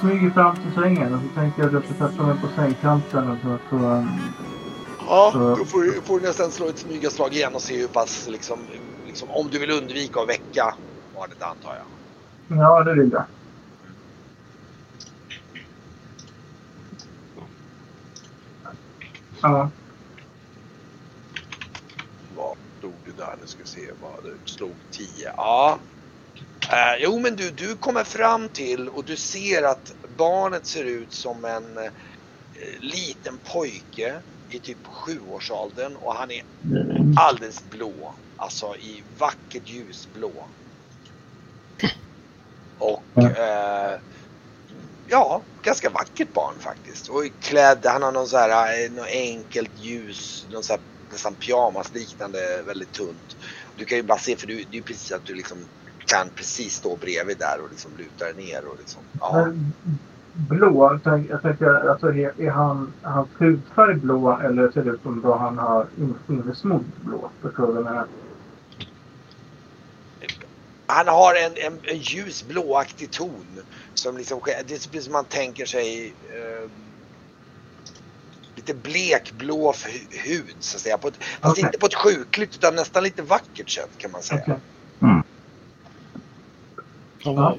smyger fram till sängen och så tänker jag att jag ska sätta mig på sängkanten och så... så Ja, Så- då får du, får du nästan slå ett smygaslag igen och se hur pass liksom, liksom om du vill undvika att väcka barnet antar jag. ja, det vill jag. Ja. Vad stod du där? Nu ska vi se vad du slog 10. Ja. Eh, jo men du, du kommer fram till och du ser att barnet ser ut som en eh, liten pojke i typ sjuårsåldern och han är alldeles blå. Alltså i vackert ljusblå. Och Ja. eh, ja, ganska vackert barn faktiskt. Och klädd, han har någon så här, eh, något enkelt ljus, någon så här, nästan pyjamasliknande, väldigt tunt. Du kan ju bara se, för du, det är precis att du liksom kan precis stå bredvid där och liksom luta dig ner och liksom. Ja. Blå, jag tänk- jag tänker, alltså är, är han, hans hudfärg blå eller ser det ut som då han har in- innesmodd blå? Förstår du vad jag menar? Han har en, en, en ljus blåaktig ton. Som liksom, det är precis som man tänker sig eh, lite blekblå hu- hud så att säga. På ett, fast Okej. inte på ett sjukligt utan nästan lite vackert sätt kan man säga. Okej. Ja.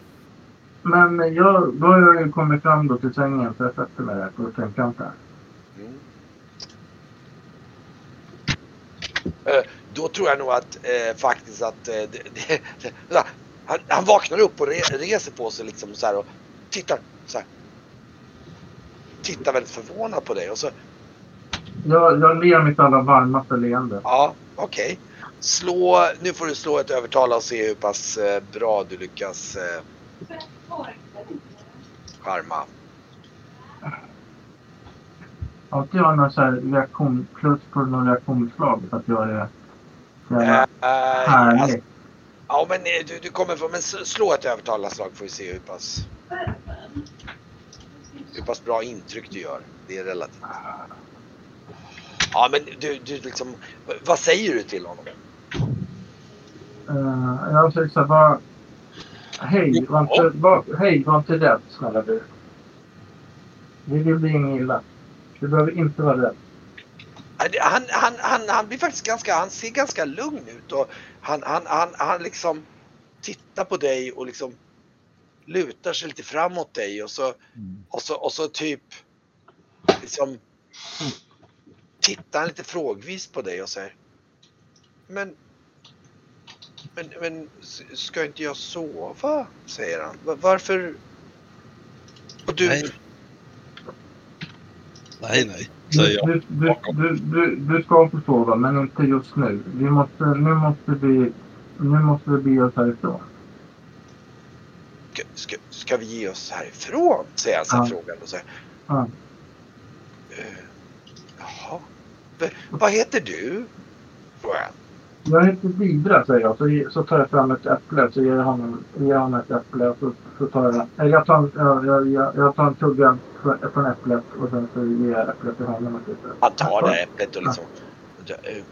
Men jag, då har jag ju kommit fram då till sängen så jag sätter mig där på sängkanten. Mm. Eh, Då tror jag nog att eh, faktiskt att eh, det, det, det, han, han vaknar upp och re, reser på sig liksom så här och tittar så här. Tittar väldigt förvånad på dig och så Jag, jag ler mitt allra varmaste leende. Ja, okej. Slå, nu får du slå ett övertala och se hur pass eh, bra du lyckas eh, charma. Har inte jag någon så här reaktion, plus på någon reaktionsslag så att jag är så jävla eh, härlig? alltså, ja, men du, du kommer få, men slå ett övertalarslag får vi se hur pass, hur pass bra intryck du gör. Det är relativt. Ja, men du, du liksom, vad säger du till honom? Uh, jag så här, bara... Hej, var inte, var, hej, var inte rädd snälla du. Vi vill bli inget illa. Du behöver inte vara rädd. Han, han, han, han blir faktiskt ganska, han ser ganska lugn ut och han, han, han, han liksom tittar på dig och liksom lutar sig lite framåt dig och så, och så, och så typ liksom tittar han lite frågvis på dig och säger Men, men, men ska inte jag sova? Säger han. Va- Varför? Och du, Nej. Nej, nej, säger jag. Du, du, du, du, du ska få sova, men inte just nu. Vi måste, nu måste vi, nu måste vi bege oss härifrån. ska, ska, ska vi ge oss härifrån? Säger han så här Ja. frågande och säger Ja. Eh, Jaha. V- vad heter du? Frågar Jag heter Didra, säger jag. Så, så tar jag fram ett äpple. Så ger jag honom, ger honom ett äpple. Och så, så tar jag, jag, tar, jag, jag, jag, tar en tugga från, äpplet och sen så ger jag äpplet till honom. Han tar det äpplet och liksom... eh,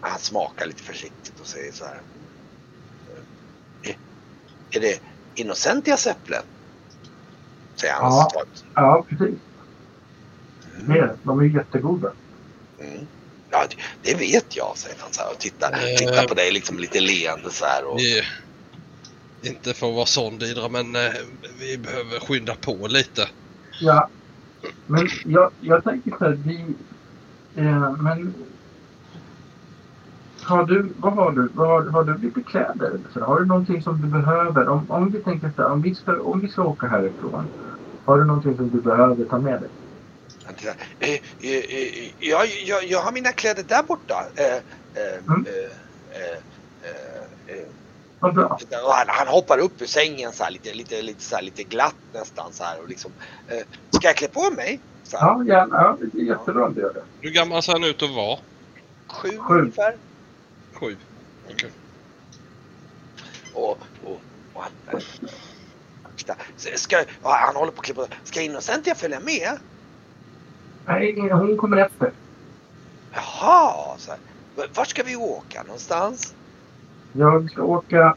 Han smakar lite försiktigt och säger så här. Är, är det Innocentias äpplen? Säger han. Ja. Ja, precis. Är det. De är jättegoda. Mm. Ja, det, vet jag, säger han så här och tittar, Eh. tittar på dig liksom lite leende så här. Och, Vi, inte för att vara sån Didra, men eh, vi behöver skynda på lite. Ja. Men jag, jag tänker så här, vi... Eh, men... Har du, vad har du? Vad har, har du lite kläder? eller Så, har du någonting som du behöver? Om, om vi tänker så här, om vi, ska, om vi ska åka härifrån. Har du någonting som du behöver ta med dig? Han tittar. Eh, eh, eh, jag, jag, jag har mina kläder där borta. Eh, eh, Mm. eh, eh, eh, eh. Han, han hoppar upp ur sängen så här, lite, lite, lite, så här, lite glatt nästan så här och liksom. Eh, ska jag klä på mig? Så här, Ja, gärna. Ja, det är jättebra om du gör det. Hur gammal ser han ut att vara? Sju, Sju. ungefär. Sju. Okej. Och, och, och han, eh, ska, han håller på att klä på Ska Innocentia följa med? Nej, hon kommer efter. Jaha, så här. Vart ska vi åka någonstans? Jag ska åka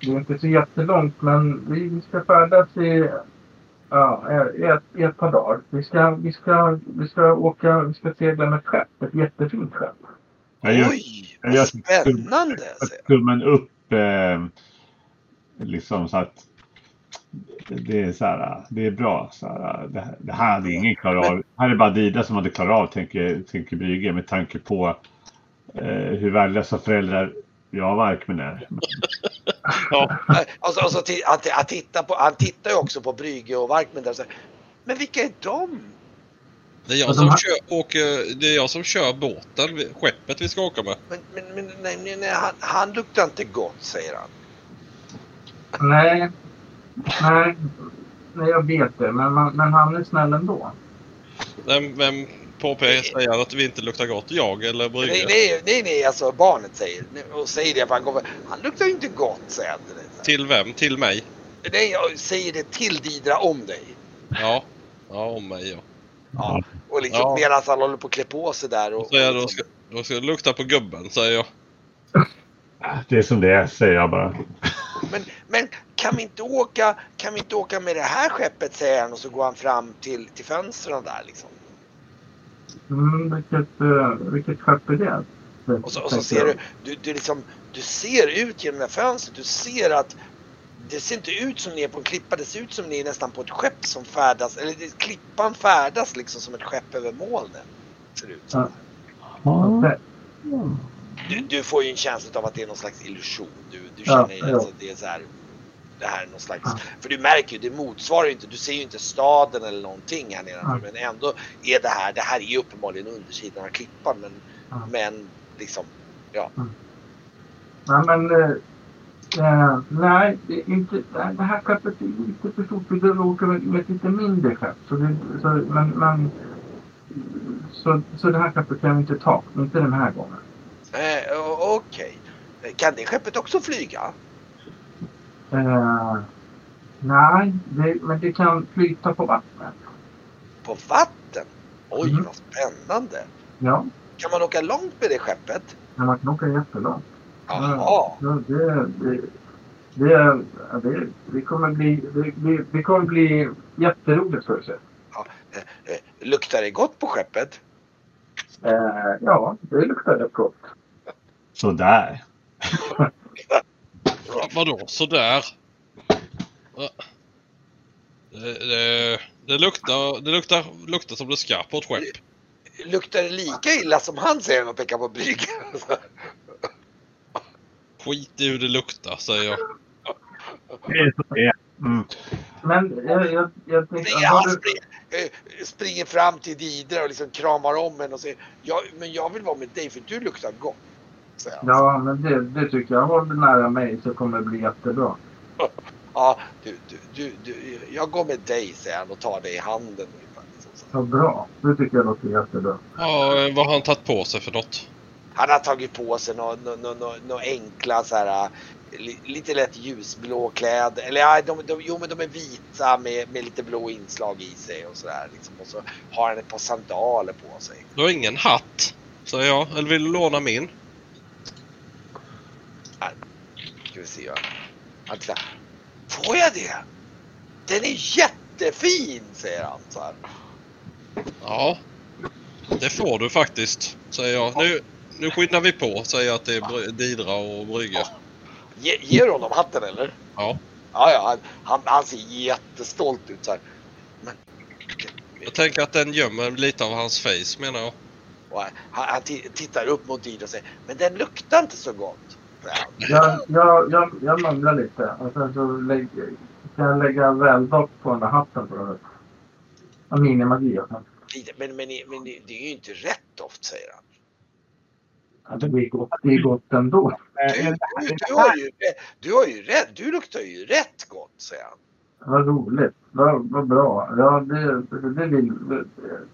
det är inte så jättelångt men vi, vi ska färdas i, ja, i, ett, i ett par dagar. Vi ska, vi, ska, vi ska åka, vi ska segla med skepp. Ett jättefint skepp. Oj, vad spännande! jag. tummen upp eh, liksom så att det är så här, det är bra. Så här, det, det här hade ingen klarat av. Här är bara Dida som hade klarat av, tänker, tänker Brygge, med tanke på eh, hur värdelösa föräldrar jag och Varkmin är. Ja, Och så, och så ti- han, han, tittar på, han tittar ju också på Brygge och Varkmen där och säger Men vilka är de? det är jag som kör, åker, det är jag som kör båten, vi- skeppet vi ska åka med. Men, men, men nej, nej, nej, han, han luktar inte gott säger han. Nej, nej, nej jag vet det. Men, man, men han är snäll ändå. Vem, vem påpekar säger att vi inte luktar gott? Jag eller Nej, Brygge? nej, nej, nej, alltså barnet säger och säger det han kommer. Han luktar ju inte gott säger han. Till vem? Till mig? Nej, jag säger det till Didra om dig. Ja. Ja, om mig ja. Ja. Och liksom Ja. medan han håller på att klä på sig där. Och, Så jag, då, ska, då ska jag lukta på gubben, säger jag. Det är som det är, säger jag bara. men, men kan vi inte åka, kan vi inte åka med det här skeppet säger han och så går han fram till, till fönstren där liksom. Mm, vilket, uh, vilket skepp är det? Och så, och så ser du, du, du, liksom, du ser ut genom det här fönstret, du ser att det ser inte ut som ni är på en klippa, det ser ut som ni är nästan på ett skepp som färdas, eller det, klippan färdas liksom som ett skepp över molnen. Ser det ut som. Okej. Du, du får ju en känsla av att det är någon slags illusion. Du, du Ja, känner ju ja. alltså, det är så här, det här är någon slags, för du märker ju, det motsvarar ju inte, du ser ju inte staden eller någonting här nedanför, Ja. men ändå är det här, det här är ju uppenbarligen undersidan av klippan, men, Ja. men liksom, ja. Nej, men... eh, nej, det, inte, det här skeppet är lite för stort. Vi behöver åka med, med ett lite mindre skepp. Så det, så, men, men, så, så det här skeppet kan vi inte ta. Inte den här gången. Eh, Okej. Kan det skeppet också flyga? Eh, nej, det, men det kan flyta på vattnet. På vatten? Oj, Mm. vad spännande. Ja, Kan man åka långt med det skeppet? men man kan åka jättelångt. Jaha. Ja, det, det, det, ja, det, det kommer bli, det, det, kommer bli jätteroligt för sig. Eh, eh, Luktar det gott på skeppet? Eh, ja, det luktar rätt gott. Sådär. Ja, vadå, sådär? Det, det, det, luktar, det luktar, luktar som det ska på ett skepp. Luktar det lika illa som han säger och pekar på bryggan? Skit i hur det luktar, säger jag. Mm. Men jag, jag, jag tänkte... Springer, har han springer, eh, springer fram till Didra och liksom kramar om henne och säger ja, men jag vill vara med dig för du luktar gott. Säger han. Ja, men det, det tycker jag. Håll nära mig så kommer det bli jättebra. Ja, du, du, du, du, jag går med dig säger han och tar dig i handen. så. Så bra. Det tycker jag låter jättebra. Ja, vad har han tagit på sig för något? Han har tagit på sig några nå, nå, nå, nå enkla så här, li, lite lätt ljusblå kläder. Eller ja, de, de, jo men de är vita med, med lite blå inslag i sig och sådär. Liksom. Och så har han ett par sandaler på sig. Du har ingen hatt, säger jag. Eller vill du låna min? Ska vi se. va. Han tittar. Får jag det? Den är jättefin säger han så här. Ja, det får du faktiskt, säger jag. Nu, nu skyndar vi på, säger jag till Didra och Brygge. Ge, ger du honom hatten eller? Ja. Ja, ja han, han, han ser jättestolt ut så här. Men, Jag tänker att den gömmer lite av hans face, menar jag. han, han ti- tittar upp mot Didra och säger Men den luktar inte så gott. Jag, jag, jag, jag mumlar lite och sen så lägger, kan jag lägga väldoft på den där hatten på något sätt. Minimagi alltså. Didra, Men, men, men det det är ju inte rätt doft säger han. Ja, det blir gott. Det är gott ändå. Du, du, du, har ju, rätt- du har ju rätt. Du luktar ju rätt gott säger han. Vad roligt. Vad, vad bra. Ja, det, det, det vill... Det,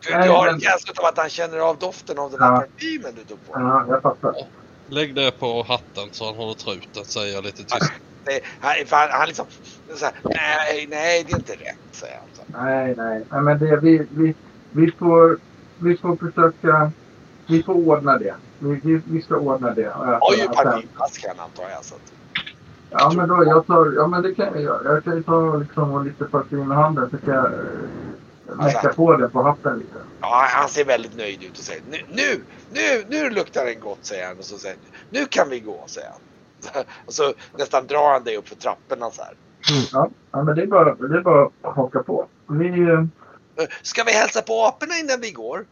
Du, du har en känsla av att han känner av doften av den här Ja. parfymen du tog på. Ja, jag fattar. Lägg det på hatten så han håller truten, säger jag lite tyst. Det, han, han, han liksom så här, nej, nej det är inte rätt säger han. Så. Nej, nej. nej men det, vi, vi, vi, får, vi får försöka... Vi får ordna det. Vi, vi, vi ska ordna det. Jag- Har ju parfymflaskan antar jag. Så att, Ja, men då, jag tar, ja, men det kan jag göra. Jag kan ju ta liksom, och lite först in med handen så kan jag mäcka på det på hatten lite. Ja, han ser väldigt nöjd ut och säger nu, nu, nu, nu luktar det gott säger han och så säger nu kan vi gå säger han. Och så nästan drar han dig upp för trapporna så här. Ja, ja men det är, bara, det är bara att haka på. Vi, eh, Ska vi hälsa på aporna innan vi går?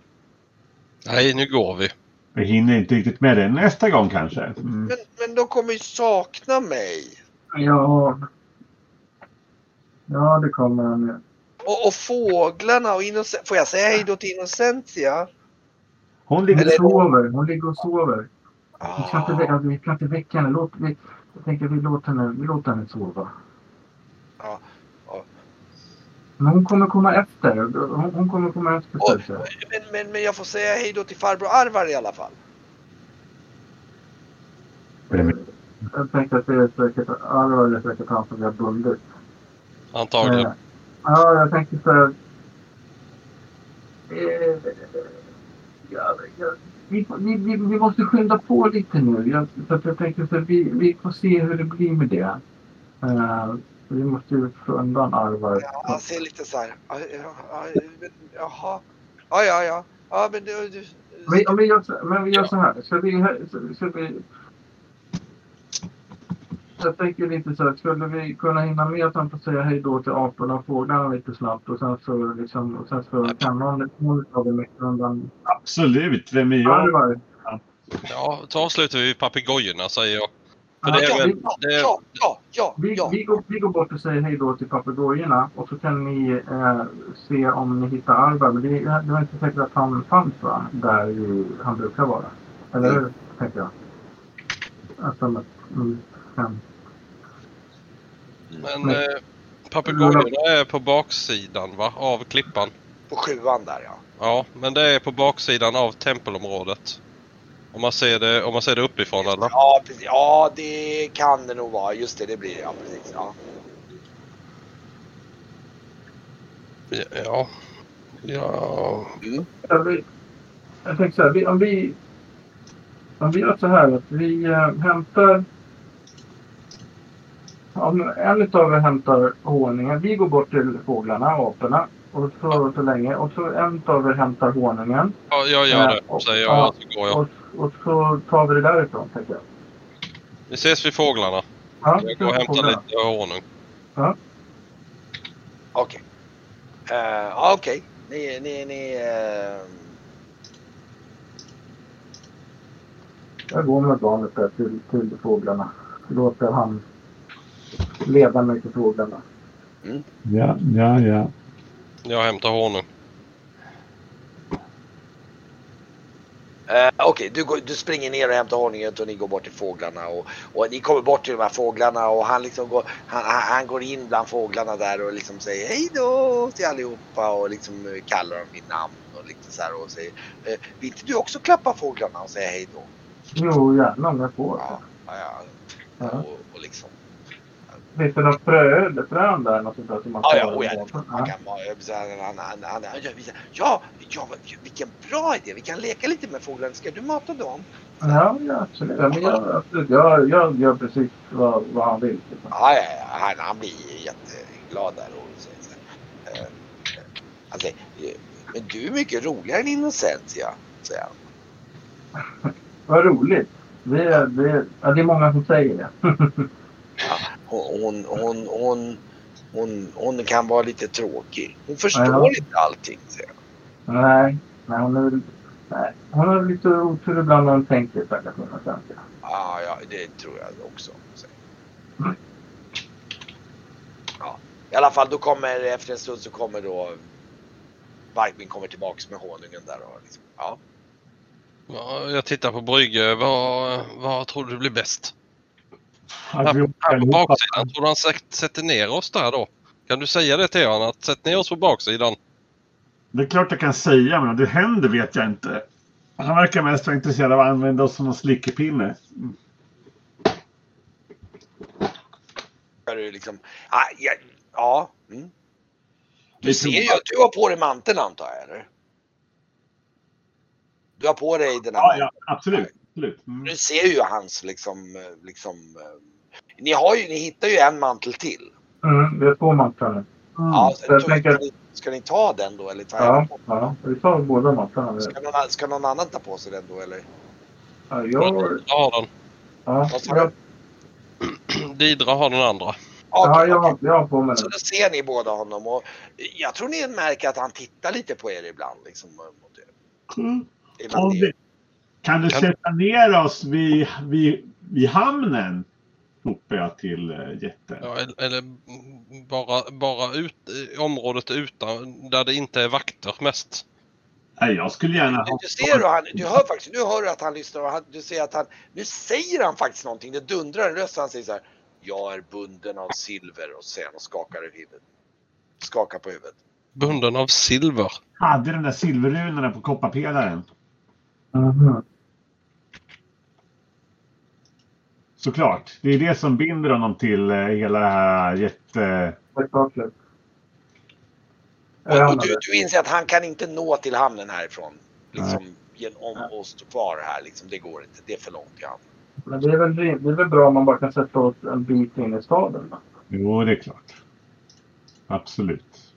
Nej, nu går vi. Vi hinner inte riktigt med det nästa gång kanske. Mm. Men, men de kommer ju sakna mig. ja, ja, det kommer han. Och, och fåglarna och Innocent. Får jag säga hej då till Innocentia? Hon ligger Eller- sover. Hon ligger och sover. Vi inte, Ah, alltså, vi kan inte väcka henne. Låt, vi, jag tänker vi låter henne, vi låter henne sova. Ja, ja. Men hon kommer komma efter. Hon, hon kommer komma efter. Säga. men, men, men jag får säga hej då till farbror Arvar i alla fall. Jag tänkte att det är säkert, ja, det var säkert han som vi har bundit. Antagligen. Eh, Ja, jag tänkte här. Eh, ja, ja, vi, vi, vi, vi måste skynda på lite nu. Jag, så att jag tänkte så vi, vi får se hur det blir med det. Eh, vi måste ju få undan Arvar. Ja, han ser lite så här. Jaha. Ja, ja, ja. Ja, men du... du Men, om vi gör så, men vi gör så här. Ska vi, ska vi... Jag tänker lite så här. Skulle vi kunna hinna med att han får säga hej då till aporna och fåglarna lite snabbt och sen så, liksom, och sen så kan någon, någon av dem undan Absolut, vem är jag? Arvar. Ja, så avslutar vi papegojorna säger jag. För Ja, det är ja, väl... ja, Det ja, ja, ja, Vi, ja. vi, går, vi går bort och säger hej då till papegojorna och så kan ni eh, se om ni hittar Arvar. Men det, är- det var inte säkert att han fanns va? där ju, han brukar vara. Eller hur? Tänker jag. Alltså, mm, mm. men eh, papegojorna är på baksidan va? Av klippan. På sjuan där ja. Ja, men det är på baksidan av tempelområdet. Om man ser det, om man ser det uppifrån eller? Ja, precis. ja, det kan det nog vara. Just det, det blir det. Ja, precis. Ja. Ja. Ja. Mm. Jag tänker så här, vi, om vi om vi gör så här att vi eh, hämtar om en utav er hämtar honungen. Vi går bort till fåglarna, aporna. Och så, så länge. Och så en utav er hämtar honungen. ja, jag gör det säger jag Ja. så går jag. Och, och så tar vi det därifrån, tänker jag. Vi ses vid fåglarna. Ja, Jag går och hämtar fåglarna. lite honung. Okej. Eh, Ja, okej. Ni, ni, ni... eh, Jag går med barnet där till, till fåglarna. Låter han leda mig till fåglarna. Ja, ja, ja. Jag hämtar honung. Eh, Okej, du, går- du springer ner och hämtar honungen och ni går bort till fåglarna. Och, och ni kommer bort till de här fåglarna och han, liksom går, han, han, går in bland fåglarna där och liksom säger hej då till allihopa och liksom eh, kallar dem vid namn och lite så här och säger eh, Vill inte du också klappa fåglarna och säga hej då? Jo, gärna om jag får. Ja, ja, ja. Ja. Och, och liksom. Finns det något frö, frön där? Något sånt där som man Ja, ja, oh, ja, man kan, så här, han, han, han, han, ja, ja, vilken bra idé. Vi kan leka lite med fåglarna. Ska du mata dem? Ja, ja, absolut. Ja, men jag, absolut. Jag, jag gör precis vad, vad han vill. Liksom. Ja, ja, ja, han, han blir jätteglad där. Och så här, eh, eh, han säger, eh, men du är mycket roligare än Innocentia, säger han. Vad roligt. Det, är- det, är- ja, det är många som säger det. Hon, hon, hon, hon, hon, hon kan vara lite tråkig. Hon förstår Ja. inte allting, säger nej, nej, hon är väl... Nej, hon har lite otur ibland när hon tänker stackars Innocentia. Ja, ja, det tror jag också. Mm. Ja, i alla fall då kommer efter en stund så kommer då Vargmin kommer tillbaks med honungen där och liksom, ja. Ja, jag tittar på Brygge. Vad, vad tror du blir bäst? Att Här, vi på- baksidan. Tror du han sätt- sätter ner oss där då? Kan du säga det till honom? Att sätt ner oss på baksidan. Det är klart jag kan säga, men om det händer vet jag inte. Han verkar mest vara intresserad av att använda oss som någon slickepinne. Mm. Liksom, ja, ja, ja mm. Du ser ju att du har på dig manteln antar jag eller? Du har på dig den här Ja, ja, absolut. Absolut. Mm. Du ser ju hans liksom, eh, liksom eh, Ni, har ju, ni hittar ju en mantel till. Mm, vi har två mantlar nu. Ja, så jag tänker- ska, ni, ska ni ta den då eller ta Ja, ja, vi tar båda mantlarna. Ska någon, ska någon annan ta på sig den då eller? Ja, jag, Jag har den. ja, jag, Didra har den andra. ja, jag, har på mig Så den. då ser ni båda honom och jag tror ni märker att han tittar lite på er ibland. Liksom, mot er. Mm. Ibland Om det- kan du Kan- sätta ner oss vid, vid, vid hamnen? Ropar jag till uh, jätten. Ja, eller- bara, bara ut, i området utan, där det inte är vakter mest. Nej, jag skulle gärna Du, ha... du ser hur han, du hör faktiskt, nu hör du att han lyssnar och han, du ser att han, nu säger han faktiskt någonting. Det dundrar en röst och han säger så här. Jag är bunden av silver och sen och skakar i huvudet. Skakar på huvudet. Bunden av silver. Hade den där silverrunorna på kopparpelaren. Mhm. Såklart. Det är det som binder honom till eh, hela det här jätte... Spektaklet. Och, och du, du inser att han kan inte nå till hamnen härifrån. Liksom genom att stå kvar här liksom. Det går inte. Det är för långt till hamnen. Men det är, väl, det är väl bra om man bara kan sätta oss en bit in i staden. då? Jo, det är klart. Absolut.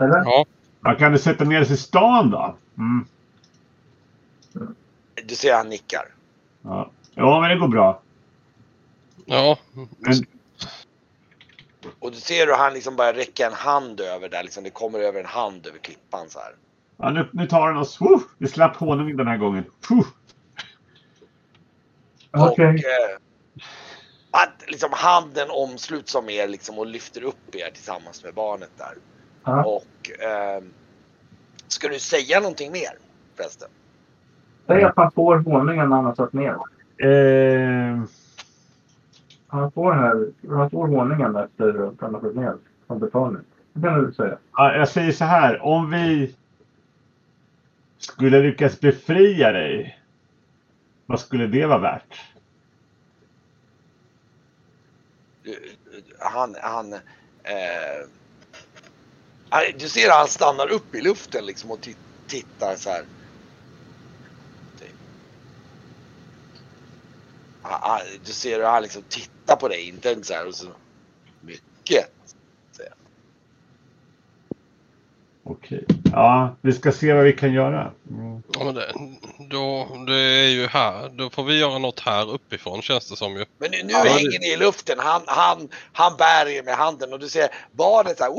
Eller? Ja. Ja, kan du sätta ner oss i stan då? Mm. Du ser han nickar. Ja. ja, men det går bra. Ja. Men, Och du ser hur han liksom bara räcker en hand över där. Liksom det kommer över en hand över klippan så här. ja, nu, nu tar han oss. Woo! Vi slapp honung den här gången. Puh! Okej. Och eh, att liksom handen omsluts om er liksom och lyfter upp er tillsammans med barnet där. Ja. Och eh, ska du säga någonting mer förresten? Säg att han får honungen när han har satt ner. Eh, Han får, här, han får honungen efter att han har satt ner som betalning. Det kan du säga. ja, jag säger så här. Om vi skulle lyckas befria dig. Vad skulle det vara värt? Han, han, eh, du ser att han stannar upp i luften liksom och ti- tittar så här. Han- han- Du ser hur han liksom tittar på dig, inte så här och så mycket. Okej. Ja, vi ska se vad vi kan göra. Mm. ja men det, då, det är ju här. Då får vi göra något här uppifrån känns det som ju. Men nu, nu Ja, hänger ni i luften. Han, han, han bär er med handen och du ser barnet så här.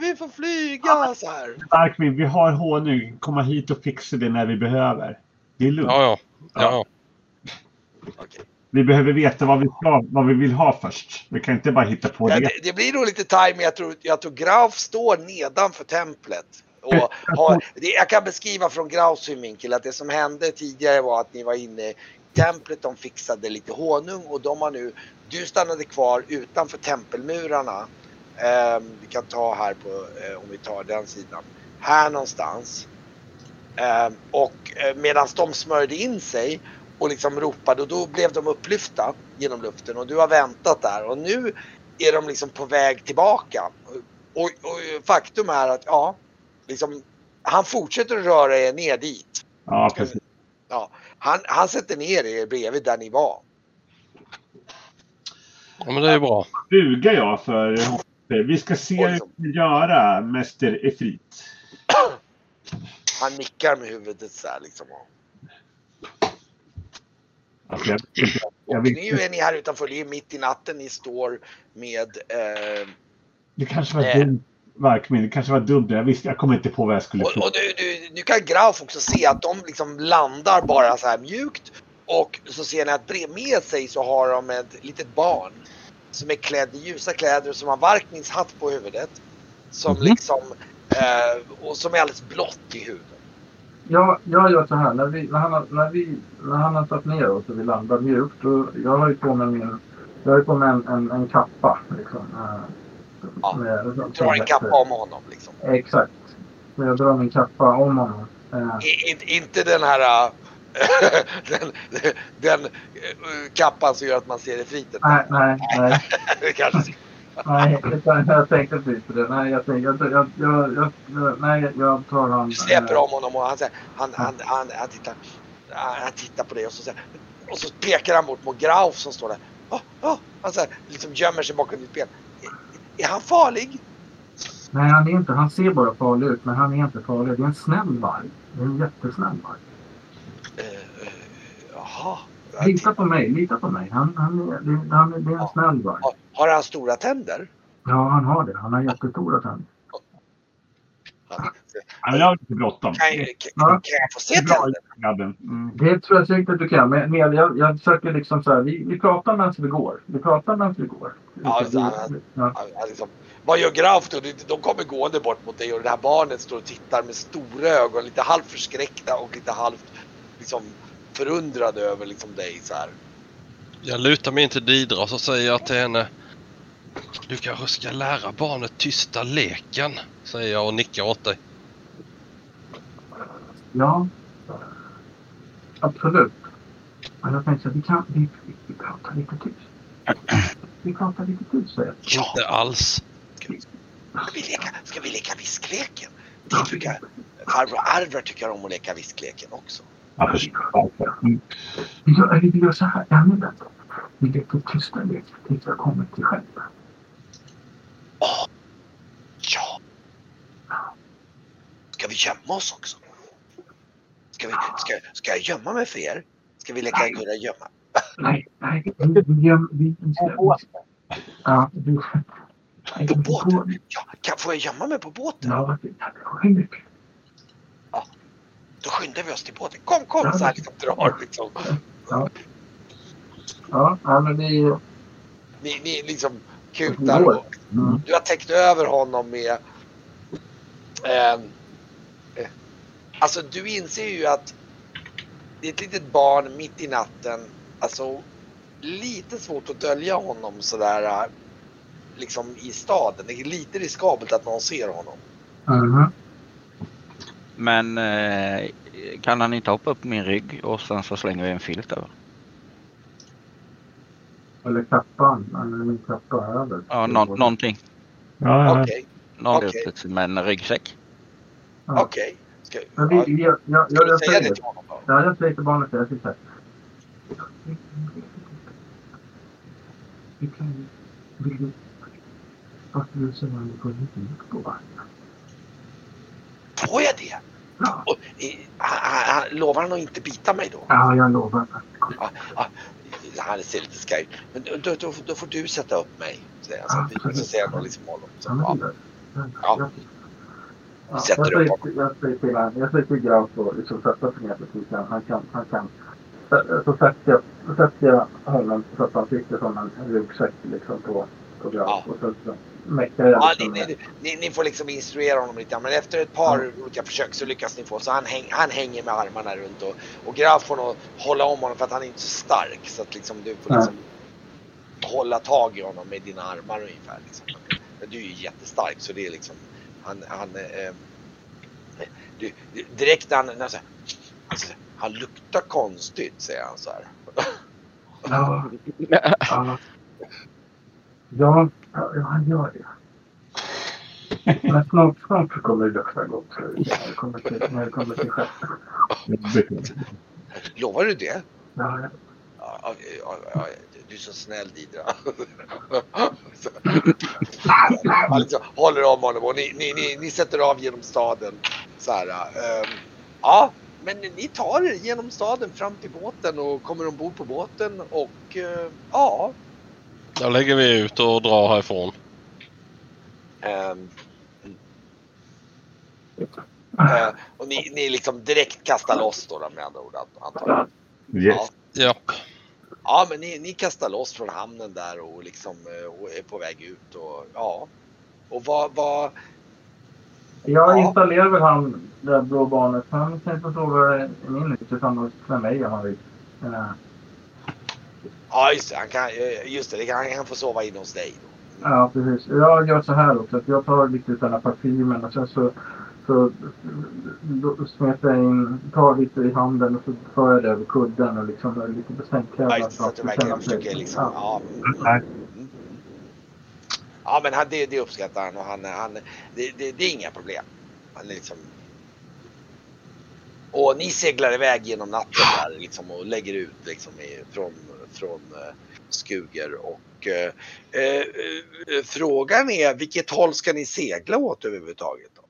Vi får flyga så här. Darkmin, vi har honung. Komma hit och fixa det när vi behöver. Det är lugnt. Ja, ja. ja. Vi behöver veta vad vi, ska, vad vi vill ha först. Vi kan inte bara hitta på Ja, det. det, blir nog lite timing. Jag tror, jag tror Grauf står nedanför templet. Och har, det, jag kan beskriva från Graufs synvinkel att det som hände tidigare var att ni var inne templet. De fixade lite honung och de har nu. Du stannade kvar utanför tempelmurarna. Ehm, vi kan ta här på eh, om vi tar den sidan. Här någonstans. Ehm, och eh, medan de smörjde in sig och liksom ropade och då blev de upplyfta genom luften och du har väntat där och nu är de liksom på väg tillbaka. Och, och faktum är att ja, liksom, han fortsätter att röra er ner dit. Ja, precis. Han, han sätter ner er bredvid där ni var. ja men det är ju bra. Bugar jag för Vi ska se hur vi kan göra, Mäster Efrit. Han nickar med huvudet så här liksom. Alltså, jag, jag vet, nu är ni här utanför, det är mitt i natten, ni står med eh, det kanske var Nej. dumt. Varkmin, det kanske var dumt. Jag visste, jag kommer inte på vad jag skulle Och, och du, du, nu kan Grauf också se att de liksom landar bara så här mjukt. Och så ser ni att med sig så har de ett litet barn. Som är klädd i ljusa kläder och som har Varkmins hatt på huvudet. Som Mhm. liksom, eh, och som är alldeles blått i huden. Jag, jag gör så här. När, vi, när, han, har- när, vi, när han har satt ner oss och vi landar mjukt. Då, jag har ju på mig min jag har på mig en, en, en kappa. Liksom, eh, Ja, med- Drar en kappa om honom liksom. Exakt. Jag drar min kappa om honom. Eh, I, in- inte den här äh, den, den äh, kappan som gör att man ser refiten. nej, nej, nej. Det kanske Nej, jag tänkte inte på det. Nej, jag, tänkte, jag, jag, jag, jag, jag, nej, jag tar han. Du släpper om honom och han, säger, han, han, han, han tittar. Han tittar på dig och så, säger, och så pekar han bort mot Grauf som står där. Oh, oh. Han så här, liksom gömmer sig bakom ditt ben. Är, är han farlig? Nej, han är inte. Han ser bara farlig ut, men han är inte farlig. Det är en snäll varg. Det är en jättesnäll varg. Eh, eh, jaha. Lita på mig, lita på mig. Han, han, är, det, han, är- det är en snäll varg. Har, han stora tänder? Ja, han har det. Han har jättestora tänder. Ja, men jag har lite bråttom. kan, kan, kan Ja. jag få se Det är bra, tänderna? Mm. Det tror jag säkert att du kan. Men, men jag, jag försöker liksom så här. Vi, vi pratar medan vi går. Vi pratar medan vi går. Ja, så han- ja. Liksom, vad gör Grauf då? De- kommer gående bort mot dig och det här barnet står och tittar med stora ögon, lite halvt förskräckta och lite halvt liksom, förundrade över liksom, dig. Så här. Jag lutar mig in till Didra och så säger jag till henne. Du kanske ska lära barnet tysta leken, säger jag och nickar åt dig. Ja, absolut. Men jag tänkte att vi kan vi, vi, vi pratar lite tyst. Vi pratar lite tyst, säger jag. Ja, Inte alls. ska vi leka, ska vi leka viskleken? Det tycker jag. Farbror Arvar tycker om att leka viskleken också. Ja. Vi gör, vi gör så här, ännu bättre. Vi leker tysta lek tills jag kommer till själv. Ja. Ska vi gömma oss också? Ska, vi, ska, ska jag gömma mig för er? Ska vi leka gurra gömma? Nej, nej, vi, vi, vi, Ja, nej, På båten? Ja, kan, får jag gömma mig på båten? Ja, Henrik. Då skyndar vi oss till båten. Kom, kom! Så här liksom drar liksom. Ja, ja men vi... Ni, ni liksom kutar och Mm. du har täckt över honom med... eh, alltså du inser ju att det är ett litet barn mitt i natten. Alltså lite svårt att dölja honom sådär liksom i staden. Det är lite riskabelt att någon ser honom. Mhm. Men eh, kan han inte hoppa upp min rygg och sen så slänger vi en filt över? Eller kappan. Eller min kappa över. Ja, nå- någonting. Ja, ja. Okej, Någon Okej. okay. med en ryggsäck. Ja. okej. Ska, Men vi, ja, vi, jag, jag, jag, säga säger det till honom då? Ja, jag säger till barnet det. Jag sitter här. Vi kan. Vill du... Varför vill du att du får lite mjuk på vagnen? Får jag det? Ja, Och, han, lovar han att inte bita mig då? ja, jag lovar. Ja, ja, han ser lite skraj ut. Men då, då, då, får du sätta upp mig. Säger han. Så, så säger han liksom honom. Så, Ja, ja. Ja. Sätter jag upp säger- honom. Jag säger till jag säger till Graf och liksom sätta ner precis. Han kan, han kan. Så sätter jag, sätter jag honom så att han sitter som en ryggsäck liksom på, på Graf. Ja. Och så, så mäckar jag Ja, ni, liksom ni, ni, ni får liksom instruera honom lite. Men efter ett par olika försök så lyckas ni få. Så han, häng, han hänger med armarna runt och, och Graf får nog hålla om honom för att han är inte så stark. Så att liksom du får liksom hålla tag i honom med dina armar ungefär. Liksom. Du är ju jättestark så det är liksom han, han eh, du, direkt när han, när han, så här, alltså, han luktar konstigt säger han så här. Ja. Ja. Ja, han gör det. Men snart, snart så kommer det lukta gott. När det kommer till, när det kommer till skeppet. Lovar du det? Ja, ja. Ja, ja, ja, ja, du är så snäll Didra. Så- Han liksom håller om honom och ni, ni, ni, ni sätter av genom staden. Så här, ehm, ja, men ni tar er genom staden fram till båten och kommer ombord på båten och eh, ja. Då lägger vi ut och drar härifrån. ehm, eh, och ni, ni liksom direkt kastar loss då med andra ord antar jag. Yes. Ja, men ni, ni kastar loss från hamnen där och liksom eh, och är på väg ut och ja. Och vad, vad, Jag Ja. installerar väl han, det där blå barnet. Han kan få sova i min hytt tillsammans med mig om han vill. Eh, ja just det, han kan, eh, just det, han kan få sova in hos dig. Då. Ja, precis. Jag gör så här också. Att jag tar lite av den här parfymen och sen så, så smetar jag in, tar lite i handen och så för jag det över kudden och liksom är lite bestänklädd. Ja, så att du verkligen försöker liksom, Ja. ja. Mm. Ja, men han, det, det uppskattar han och han, han det, det, det är inga problem. Han liksom... Och ni seglar iväg genom natten där liksom och lägger ut liksom från, från eh, Skuger. Och eh, eh, eh, frågan är vilket håll ska ni segla åt överhuvudtaget? Då?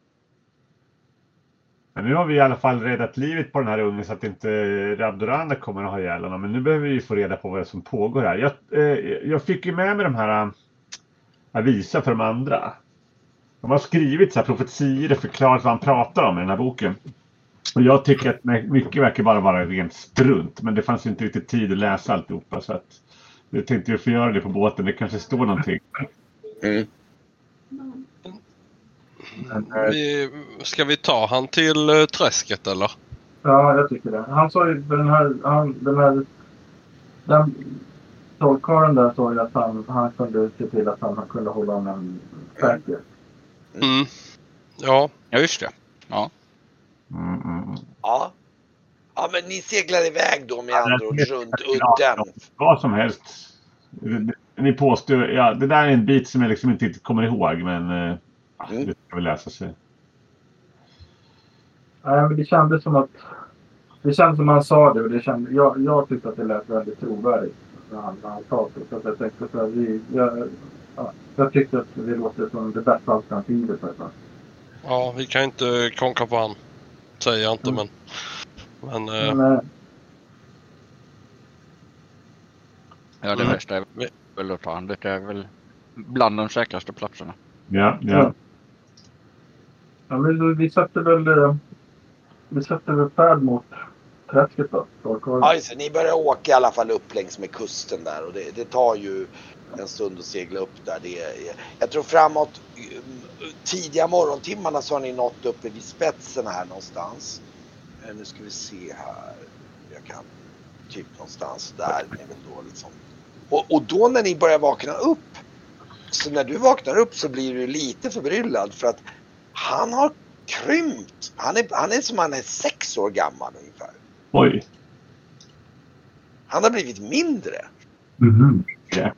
Men nu har vi i alla fall räddat livet på den här ungen så att inte Rabdoranda kommer att ha ihjäl honom. Men nu behöver vi få reda på vad som pågår här. Jag, eh, jag fick ju med mig de här eh, avisa för de andra. De har skrivit så här profetior och förklarat vad han pratar om i den här boken. Och jag tycker att mycket verkar bara vara rent strunt. Men det fanns inte riktigt tid att läsa alltihopa. Så att jag tänkte att vi får göra det på båten. Det kanske står någonting. Mm. Eh, Vi, ska vi ta han till eh, träsket eller? Ja, jag tycker det. Han sa ju för den här, han, den här, den trollkarlen där sa ju att han, han kunde se till att han, han kunde hålla honom säker. Mm. Ja, Ja, just det. Ja. Mm, mm, mm. Ja. Ja men ni seglar iväg då med Ja, andra ord runt udden. Vad som helst. Ni påstår, ja, det där är en bit som jag liksom inte kommer ihåg men eh, Mm. det ska väl läsa sig. Nej, men det kändes som att... Det kändes som han sa det och det kände, jag, jag tyckte att det lät väldigt trovärdigt när han, när han sa det. Så att jag tänkte så här, vi, jag, ja, jag tyckte att det låter som det bästa alternativet. Ja vi kan inte konka på han. Säger jag inte Mm. men... Men eh, Men, eh, Ja, det Mm. värsta är väl att ta han. Det är väl bland de säkraste platserna. Ja, Ja ja. men vi sätter väl... Eh, vi sätter väl färd mot träsket då. Ja, just det. Ni börjar åka i alla fall upp längs med kusten där och det, det tar ju en stund att segla upp där. Det är, jag tror framåt mm, tidiga morgontimmarna så har ni nått uppe vid spetsen här någonstans. Eh, nu ska vi se här. Jag kan typ någonstans där. Det är väl då liksom. och, och då när ni börjar vakna upp. Så när du vaknar upp så blir du lite förbryllad för att han har krympt. Han är, han är som han är sex år gammal ungefär. Oj. Han har blivit mindre. Mhm. Ja.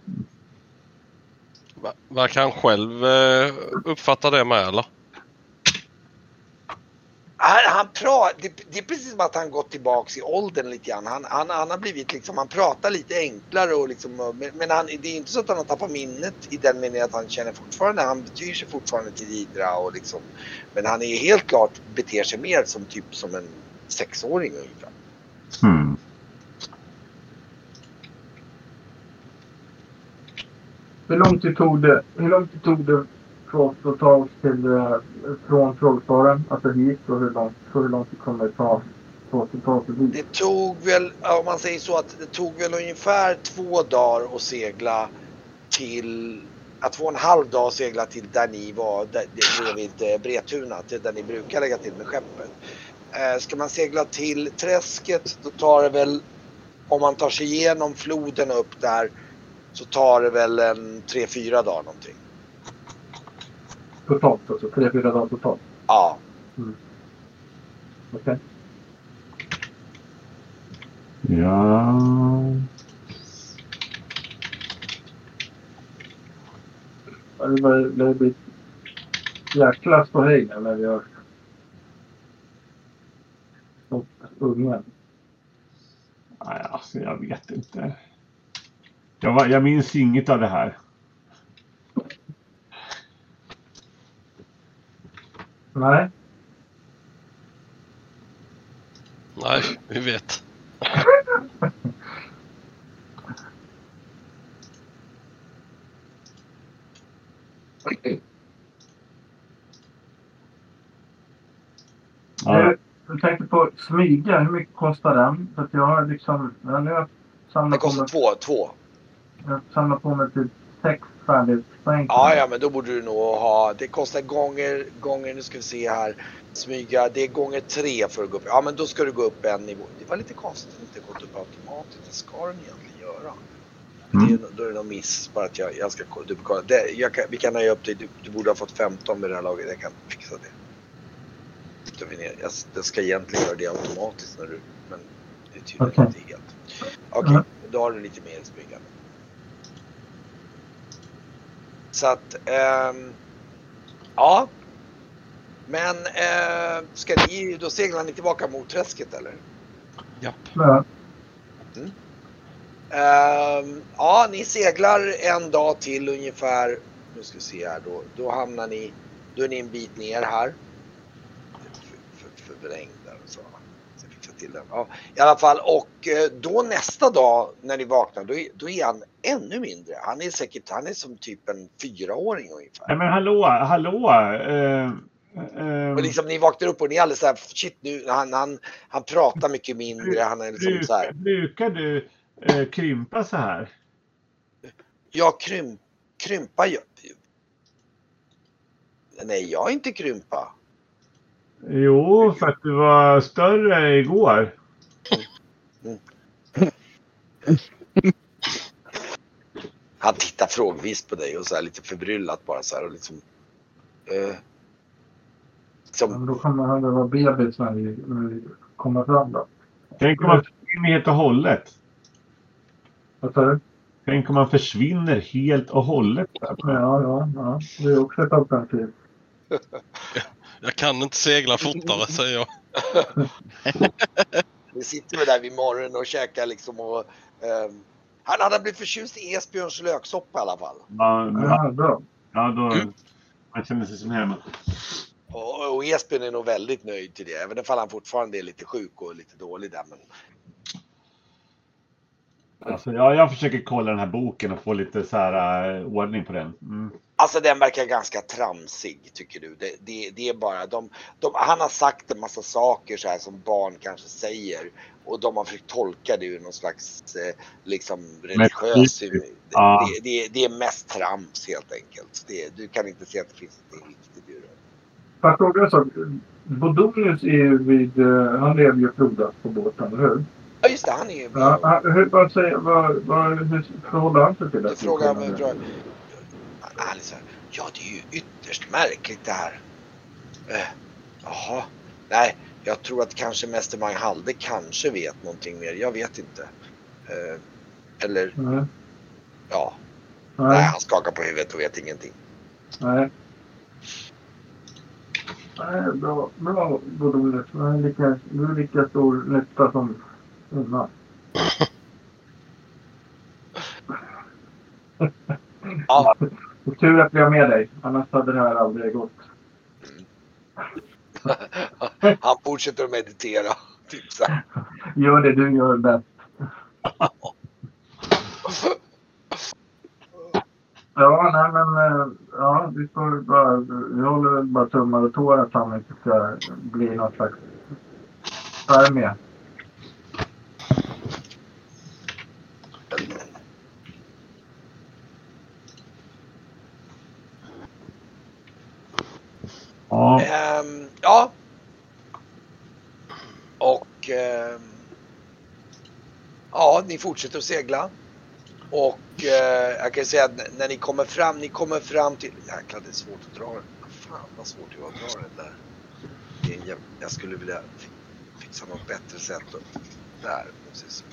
ver- verkar han själv eh, uppfatta det med eller? Han, han pra, det, det är precis som att han gått tillbaks i åldern lite grann. Han, han, han har blivit liksom, han pratar lite enklare och liksom, men, men han, det är inte så att han har tappat minnet i den meningen att han känner fortfarande, han betyr sig fortfarande till Idra och liksom, men han är helt klart beter sig mer som typ som en sexåring ungefär. Hmm. Hur lång tid tog det, hur lång tid tog det för oss att ta oss till, eh, från trollkarlen, alltså hit och hur långt, så hur långt det kommer ta oss att ta oss dit? Det tog väl, om man säger så att det tog väl ungefär två dagar att segla till, att två och en halv dag att segla till där ni var, där, bredvid eh, Bretuna, till där ni brukar lägga till med skeppet. Eh, ska man segla till träsket då tar det väl, om man tar sig igenom floden upp där, så tar det väl en tre, fyra dagar någonting. Totalt alltså, tre, fyra dagar totalt. Ja, Okej. Ja. Ja, Det blir jäkla ståhej nu när vi har fått ungen. Nej, alltså jag vet inte. Jag, var- jag minns inget av det här. Nej, Nej, vi vet. Ja, Jag, jag tänkte på smyga. Hur mycket kostar den? För att jag har liksom... Ja, nu har jag det samlat på kostar mig, två, två. jag har samlat på mig typ sex färdighetspoäng. Ja, ja, men då borde du nog ha, det kostar gånger, gånger, nu ska vi se här, smyga, det är gånger tre för att gå upp. Ja, men då ska du gå upp en nivå. Det var lite konstigt att det inte gått upp automatiskt. Det ska den egentligen göra. Mm. Det är, då är det någon miss, bara att jag, jag ska ko- dubbelkolla. Vi kan höja upp dig, du, du borde ha fått 15 med det här laget. Jag kan fixa det. Jag, det ska egentligen göra det automatiskt när du, men det är tydligen Okej. inte helt. Okej, Mm. då har du lite mer smygande. Så att, ehm, ja. Men eh, ska ni, då seglar ni tillbaka mot träsket eller? Japp. Ja. Ehm, ja, ni seglar en dag till ungefär. Nu ska vi se här då. Då hamnar ni, då är ni en bit ner här. För, för, förvrängd där och så. Till den. Ja, I alla fall och eh, då nästa dag när ni vaknar då är, då är han ännu mindre. Han är säkert, han är som typ en fyraåring ungefär. Nej men hallå, hallå. Eh, Och liksom ni vaknar upp och ni är alldeles så här, shit nu, han, han, han pratar mycket mindre. Han är liksom så här. brukar, brukar du eh, krympa så här? Jag krym, krympa. Jag, nej, jag är inte krympa. Jo, för att du var större igår. Han tittar frågvis på dig och så här lite förbryllat bara så här och liksom. Eh, som, Men då kommer han att vara bebis när vi, när vi kommer fram då. Tänk om man försvinner helt och hållet. Vad sa du? Tänk om man försvinner helt och hållet. Ja, ja, ja. Det är också ett alternativ. Jag kan inte segla fortare säger jag. vi sitter väl där vid morgonen och käkar liksom och ehm, han hade blivit förtjust i Esbjörns löksoppa i alla fall. Man, Ja, bra. ja, då, man känner sig som hemma. Och, och Esbjörn är nog väldigt nöjd till det, även om han fortfarande är lite sjuk och lite dålig där. Men Alltså, ja, jag försöker kolla den här boken och få lite så här uh, ordning på den. Mm. Alltså den verkar ganska tramsig tycker du. Det, det, det är bara de, de, Han har sagt en massa saker så här som barn kanske säger och de har försökt tolka det ur någon slags eh, liksom religiös... Det, Ja. det, det, det är mest trams helt enkelt. Det, du kan inte se att det finns något riktigt ur det. Får jag fråga en sak? Bodonius är ju vid... eh, Han lever ju flodas på båten, eller hur? Ja just det, han är ju... Ja, han- hur, vad säger, vad, vad, hur förhåller han sig till det? Jag frågar mig... så här, ja det är ju ytterst märkligt det här. Eh, Jaha, nej, jag tror att kanske Mäster Mang Halde kanske vet någonting mer. Jag vet inte. Eh, eller Nej, ja, nej, nej, han skakar på huvudet och vet ingenting. nej. Nej, bra, bra Bodonius. Du är lika, du är lika stor nytta som innan. Ja, tur att vi har med dig. Annars hade det här aldrig gått. han fortsätter att meditera. Typ så. Gör det du gör bäst. Ja, nej men eh, ja, vi får bara, vi håller väl bara tummar och tår att han inte ska bli någon slags spermie. Ja, Ehm, ja. Och ehm, ja, ni fortsätter att segla. Och eh, jag kan säga att när ni kommer fram, ni kommer fram till... Jäklar, det är svårt att dra den. Fan vad svårt det var att dra den där. Jag skulle vilja fixa något bättre sätt. Där, precis.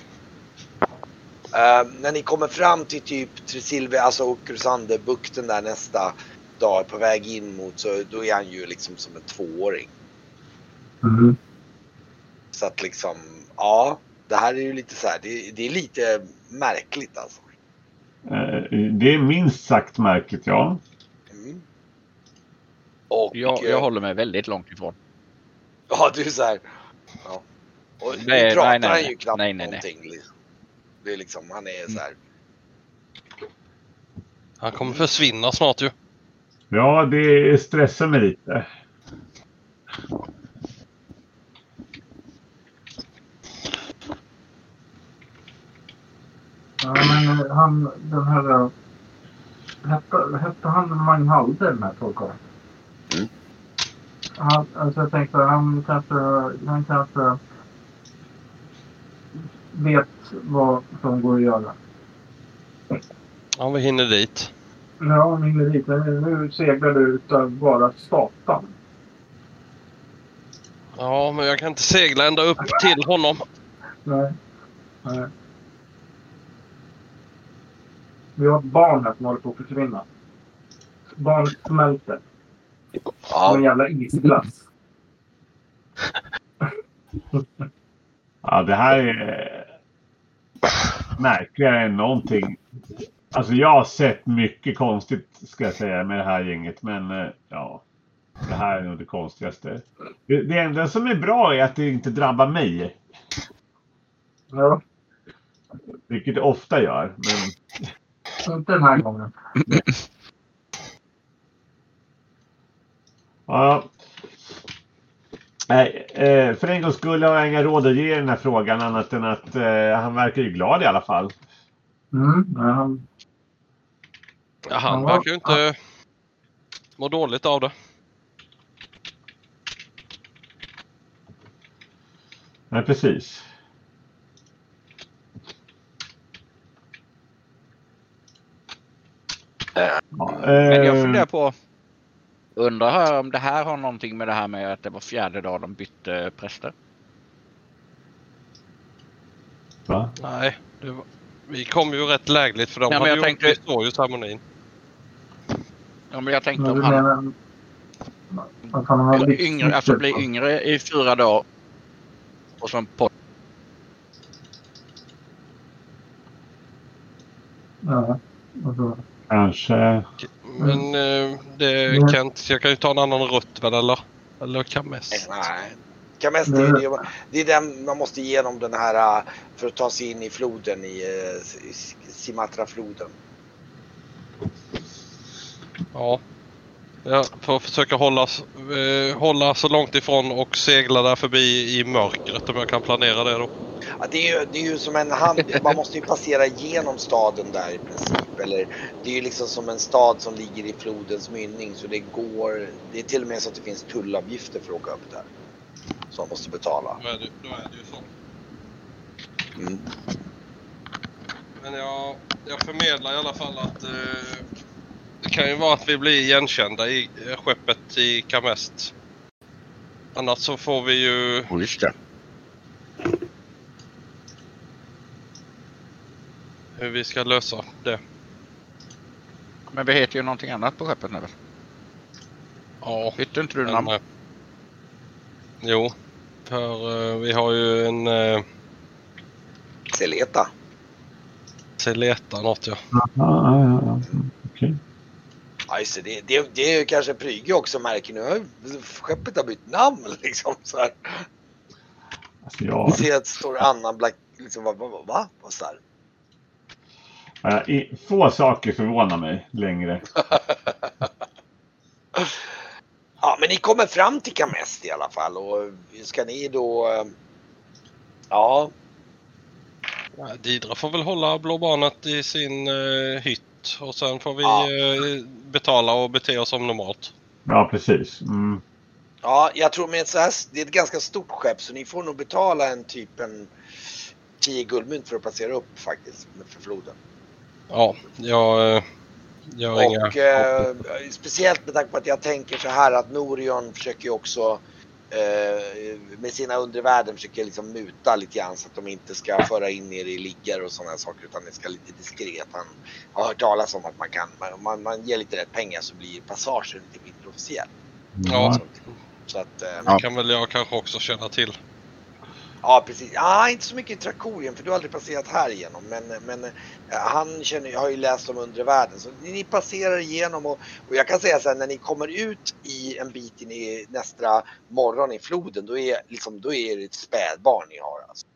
Eh, när ni kommer fram till typ Tresilve, alltså Okrusande-bukten där nästa dag på väg in mot så då är han ju liksom som en tvååring. Mm. Så att liksom, ja, det här är ju lite så här, det, det är lite märkligt alltså. eh, det är minst sagt märkligt, ja. Mm. Och Jag, eh, jag håller mig väldigt långt ifrån. ja, du är så här, ja. Och nu Nej, pratar nej, nej, han nej. ju knappt Nej, nej, nej. någonting. liksom. Det är liksom, han är så här, Han kommer försvinna snart ju. Ja, det stressar mig lite. Ja, men eh, han, den här... eh, Hette, hette han Magnhalde den här trollkarlen? Mm. Han, alltså jag tänkte han kanske, han kanske vet vad som går att göra. Ja, vi hinner dit. Ja, min. Men nu seglar du utav bara satan. Ja, men jag kan inte segla ända upp till honom. Nej. Nej. Vi har ett barn här som håller på att försvinna. Barnet smälter. Som en ja, jävla isglass. Ja, det här är märkligare än någonting. Alltså jag har sett mycket konstigt ska jag säga med det här gänget. Men eh, ja, det här är nog det konstigaste. Det, det enda som är bra är att det inte drabbar mig. Ja, Vilket det ofta gör. Men inte den här gången. ja. Nej, eh, för en gångs skull har jag inga råd att ge i den här frågan annat än att eh, han verkar ju glad i alla fall. Mm, han, Ja, han Ja. verkar ju inte må dåligt av det. Nej, precis. Ja, Men jag eh, funderar på, undrar här om det här har någonting med det här med att det var fjärde dag de bytte präster. va? Nej, det var, vi kom ju rätt lägligt för de Ja, men hade jag ju tänkte- ju ceremonin. Ja, men jag tänkte om han. Att han har blir yngre, alltså blir yngre i fyra dagar och som på Ja, och så. Kanske. Men eh, det Mm. Kent, jag kan ju ta en annan rutt väl eller? Eller Kames. Nej. Kamest, det, är det är den man måste igenom den här äh, för att ta sig in i floden i äh, Simatra-floden. Ja. Jag får försöka hålla, eh, hålla så långt ifrån och segla där förbi i mörkret om jag kan planera det då. Ja, det, är ju, det är ju som en hand, man måste ju passera igenom staden där i princip. Eller, det är ju liksom som en stad som ligger i flodens mynning så det går, det är till och med så att det finns tullavgifter för att åka upp där. Som man måste betala. Då är det, då är det ju så. Mm. Men jag, jag förmedlar i alla fall att eh, det kan ju vara att vi blir igenkända i eh, skeppet i Kamest. Annars så får vi ju... Just det. hur vi ska lösa det. Men vi heter ju någonting annat på skeppet nu väl? Ja, Bytte inte du men, namn? eh, Jo, för eh, vi har ju en uh, Seleta. Seleta något ja. Ja, ja, ja, ja. Just det, det, det, är ju kanske Pryge också märker nu. har Skeppet har bytt namn liksom. Så här. Alltså, jag, Ser att det står Anna Black. Liksom, va? va, va? va så här. eh, få saker förvånar mig längre. Ja, men ni kommer fram till Kamest i alla fall och ska ni då... eh, Ja, Didra får väl hålla Blå Barnet i sin uh, hytt och sen får vi Ja. eh, betala och bete oss som normalt. Ja, precis. Mm. ja, jag tror med ett så här, det är ett ganska stort skepp så ni får nog betala en typ en 10 guldmynt för att passera upp faktiskt för floden. Ja, jag, eh, jag har inga... Och eh, speciellt med tanke på att jag tänker så här att Norion försöker ju också med sina undervärden försöker liksom muta lite grann så att de inte ska föra in er i liggar och sådana saker utan det ska lite diskret. Han har hört talas om att man kan, om man, man ger lite rätt pengar så blir passagen lite mindre officiell. Ja, Så, så att, eh, det kan väl jag kanske också känna till. Ja precis. Ja, inte så mycket i Trakorien för du har aldrig passerat här igenom. Men, men eh, han känner, har ju läst om undre världen. Så ni passerar igenom och, och jag kan säga så här när ni kommer ut i en bit in i nästa morgon i floden då är, liksom, då är det ett spädbarn ni har. Alltså.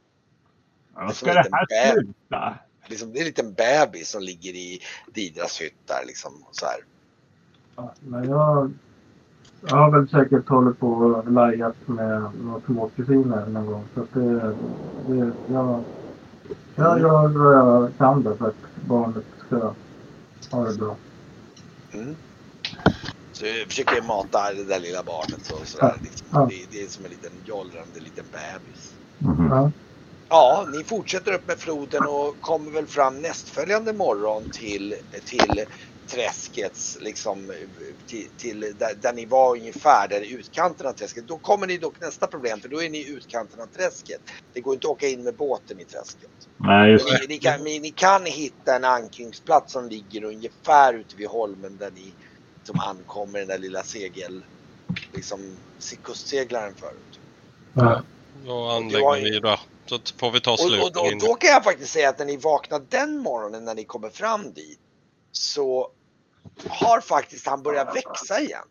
Ja, ska det här sluta? Liksom, det är en liten bebis som ligger i Didras hytt där liksom. Så här. Ja, men jag, jag har väl säkert hållit på och lajat med några småkusiner någon gång. Så att det, det, jag, jag gör vad jag kan då för att barnet ska ha det bra. Mm. Så jag försöker mata det där lilla barnet. Så där, liksom. Ja. det, det är som en liten jollrande liten bebis. Mhm. Ja, Ja, ni fortsätter upp med floden och kommer väl fram nästföljande morgon till, till träskets, liksom till, till där, där ni var ungefär, där i utkanten av träsket. Då kommer ni dock nästa problem för då är ni i utkanten av träsket. Det går inte att åka in med båten i träsket. Nej, just Men det. ni, ni, kan, ni, ni kan hitta en ankringsplats som ligger ungefär ute vid holmen där ni som ankommer den där lilla segel, liksom kustseglaren förut. ja. Då anlägger vi där. Så får vi ta Och, slut. och då, då kan jag faktiskt säga att när ni vaknar den morgonen när ni kommer fram dit så har faktiskt han börjat växa igen.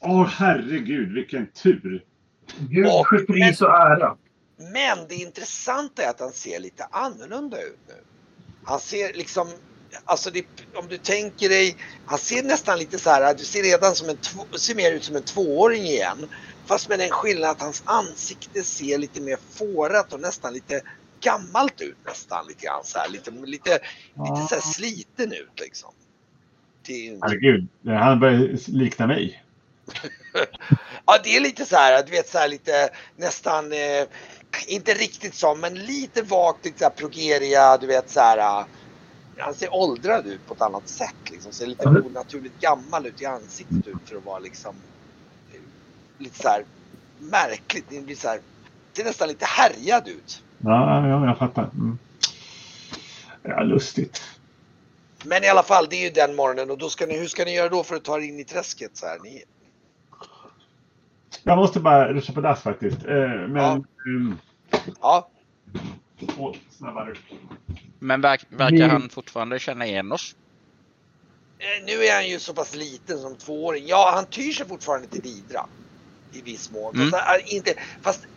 Åh herregud, vilken tur! Gud Och- pris och ära. Men det intressanta är att han ser lite annorlunda ut nu. Han ser liksom, alltså det, om du tänker dig, han ser nästan lite så här, du ser redan som en, ser mer ut som en tvååring igen. Fast med den skillnaden att hans ansikte ser lite mer fårat och nästan lite gammalt ut nästan lite grann så här. Lite, lite, lite så här sliten ut liksom. Det Herregud, han börjar likna mig. Ja, det är lite så här, du vet så här lite nästan, eh, inte riktigt så, men lite vagt lite så här progeria, du vet så här. eh, Han ser åldrad ut på ett annat sätt liksom. Ser lite Mm. onaturligt gammal ut i ansiktet ut för att vara liksom lite så här märkligt. Det blir så här, ser nästan lite härjad ut. Ja, ja jag fattar. Mm. Ja, lustigt. Men i alla fall, det är ju den morgonen och då ska ni, hur ska ni göra då för att ta er in i träsket så här? Ni, Jag måste bara ruscha på dass faktiskt. Eh, men... Ja. ehm, ja, snabbare. Men verk, verkar han fortfarande känna igen oss? Eh, Nu är han ju så pass liten som tvååring. Ja, han tyr sig fortfarande till Didra. I viss mån. Mm. Fast, är inte, fast eh,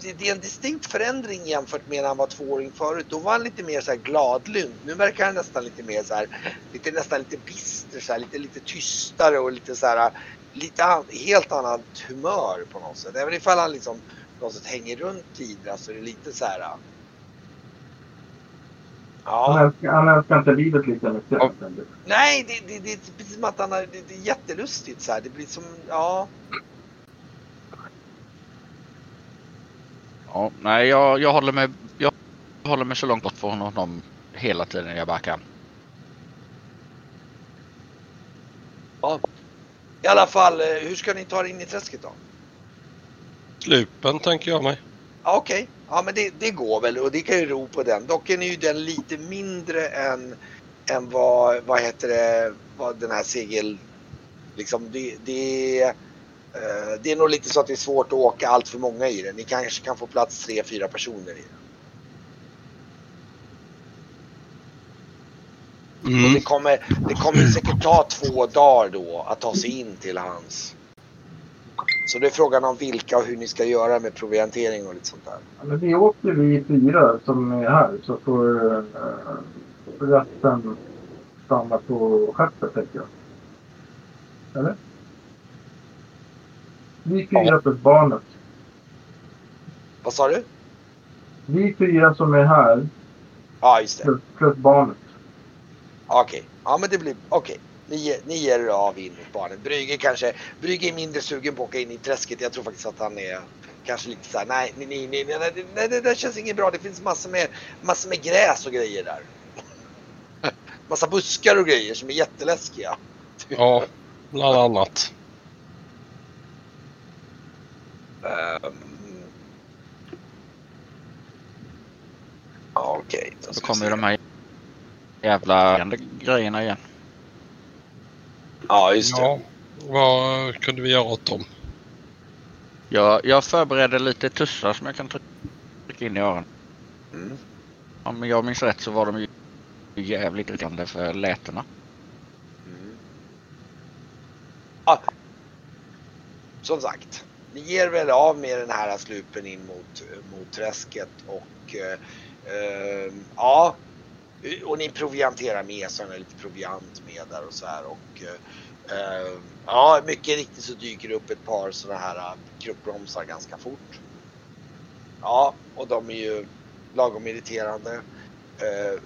det, är en distinkt förändring jämfört med när han var tvååring förut. Då var han lite mer så här gladlynt. Nu verkar han nästan lite mer så här, lite, nästan lite bister, så här, lite, lite tystare och lite så här, lite an, helt annat humör på något sätt. Även ifall han liksom på något sätt hänger runt Didra så är det lite så här. Han Ja, älskar, han älskar inte livet lika mycket. Ja. nej, det, det, det är precis som att han har, det, det är jättelustigt så här. Det blir som, ja. Ja, nej, jag, jag, håller mig, jag håller mig så långt bort från honom hela tiden jag bara kan. I alla fall, eh, hur ska ni ta er in i träsket då? Slupen tänker jag mig. Ja, Okej, ja men det, det går väl och det kan ju ro på den. Dock är ju den lite mindre än, än vad, vad heter det, vad den här segel... Liksom det, det, det är nog lite så att det är svårt att åka allt för många i den. Ni kanske kan få plats tre, fyra personer i den. Mm. det kommer, det kommer säkert ta två dagar då att ta sig in till hans. Så det är frågan om vilka och hur ni ska göra med proviantering och lite sånt där. Ja, Men vi åker vi fyra som är här så får uh, resten stanna på skeppet tänker jag. Eller? Vi fyra Ja. plus barnet. Vad sa du? Vi fyra som är här Ja, just det. plus, plus barnet. Okej, ja men det blir okej. Ni, ge- ni ger er av in mot barnen. Brygge kanske, Brygge är mindre sugen på att åka in i träsket. Jag tror faktiskt att han är kanske lite såhär, nej, nej, nej, nej, nej, nej, nej, det där känns inget bra. Det finns massor med, massor med gräs och grejer där. Massa buskar och grejer som är jätteläskiga. Ja, bland annat. Ehm. Okej, då Då vi kommer de här jävla grejerna igen. Ja, just det. Ja, vad kunde vi göra åt dem? Jag, jag förberedde lite tussar som jag kan trycka in i öronen. Mm. Om jag minns rätt så var de ju jävligt irriterande för lätena. Mm. Ja. Som sagt, ni ger väl av med den här slupen in mot, mot träsket och eh, eh, ja, och ni provianterar med så lite proviant med där och så här och eh, eh, ja, mycket riktigt så dyker det upp ett par sådana här eh, kruppbromsar ganska fort. Ja, och de är ju lagom irriterande. Eh,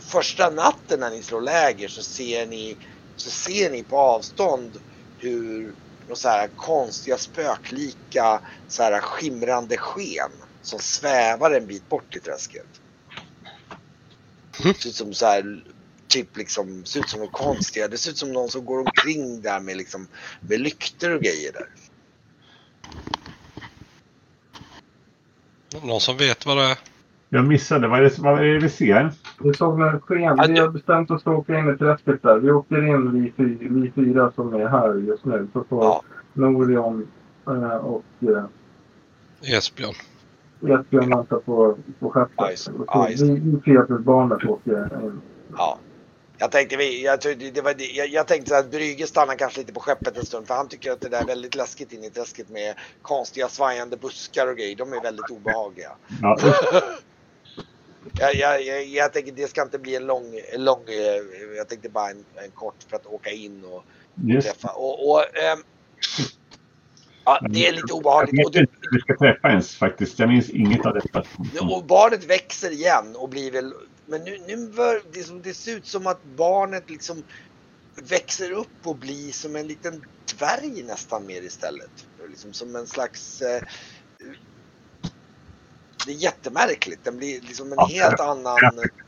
första natten när ni slår läger så ser ni, så ser ni på avstånd hur några så här konstiga spöklika så här skimrande sken som svävar en bit bort i träsket. Mm. Ser ut som så här typ liksom, ser ut som något konstiga. Det ser ut som någon som går omkring där med liksom med lyktor och grejer där. Någon som vet vad det är? Jag missade. Vad är det, vad är det vi ser? Vi såg en sken. Vi har bestämt oss för att åka in i träsket där. Vi åker in vi, fy, vi fyra som är här just nu. Så får Ja. Norion eh, och... eh, Esbjörn. Esbjörn väntar på, på Ja, skeppet. vi vi Petersbarnet åker in. Ja. Jag tänkte, vi, jag, det var, jag, jag tänkte att Brygge stannar kanske lite på skeppet en stund för han tycker att det där är väldigt läskigt in i träsket med konstiga svajande buskar och grejer. De är väldigt obehagliga. Ja, Jag, jag, jag, jag tänker det ska inte bli en lång, lång eh, jag tänkte bara en, en kort för att åka in och just träffa. Och, och, ehm, ja, det är lite Jag obehagligt. Och, vet du, vi ska träffa ens faktiskt. Jag minns inget av detta. och barnet växer igen och blir väl, men nu, nu bör, det, som, det ser ut som att barnet liksom växer upp och blir som en liten dvärg nästan mer istället. Liksom som en slags eh, det är jättemärkligt. Den blir liksom en Ja, helt annan...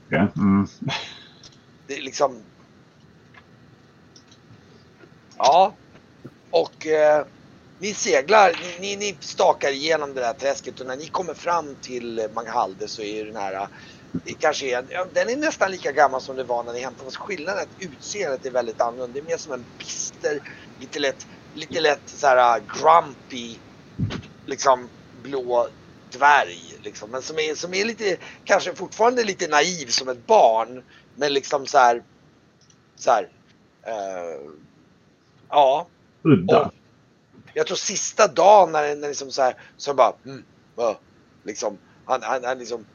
Ja, mm. Det är liksom... Ja. Och eh, ni seglar, ni, ni, ni stakar igenom det där träsket och när ni kommer fram till Manghalde så är den här det kanske är, ja, den är nästan lika gammal som det var när ni hämtade fast skillnaden är att utseendet är väldigt annorlunda. Det är mer som en bister, lite lätt, lite lätt så här grumpy, liksom blå dvärg liksom. Men som är, som är lite, kanske fortfarande lite naiv som ett barn. Men liksom så här, så här, eh, ja. Udda. Och jag tror sista dagen när, när liksom så här, så bara, mm, ja, liksom, han, han, han liksom,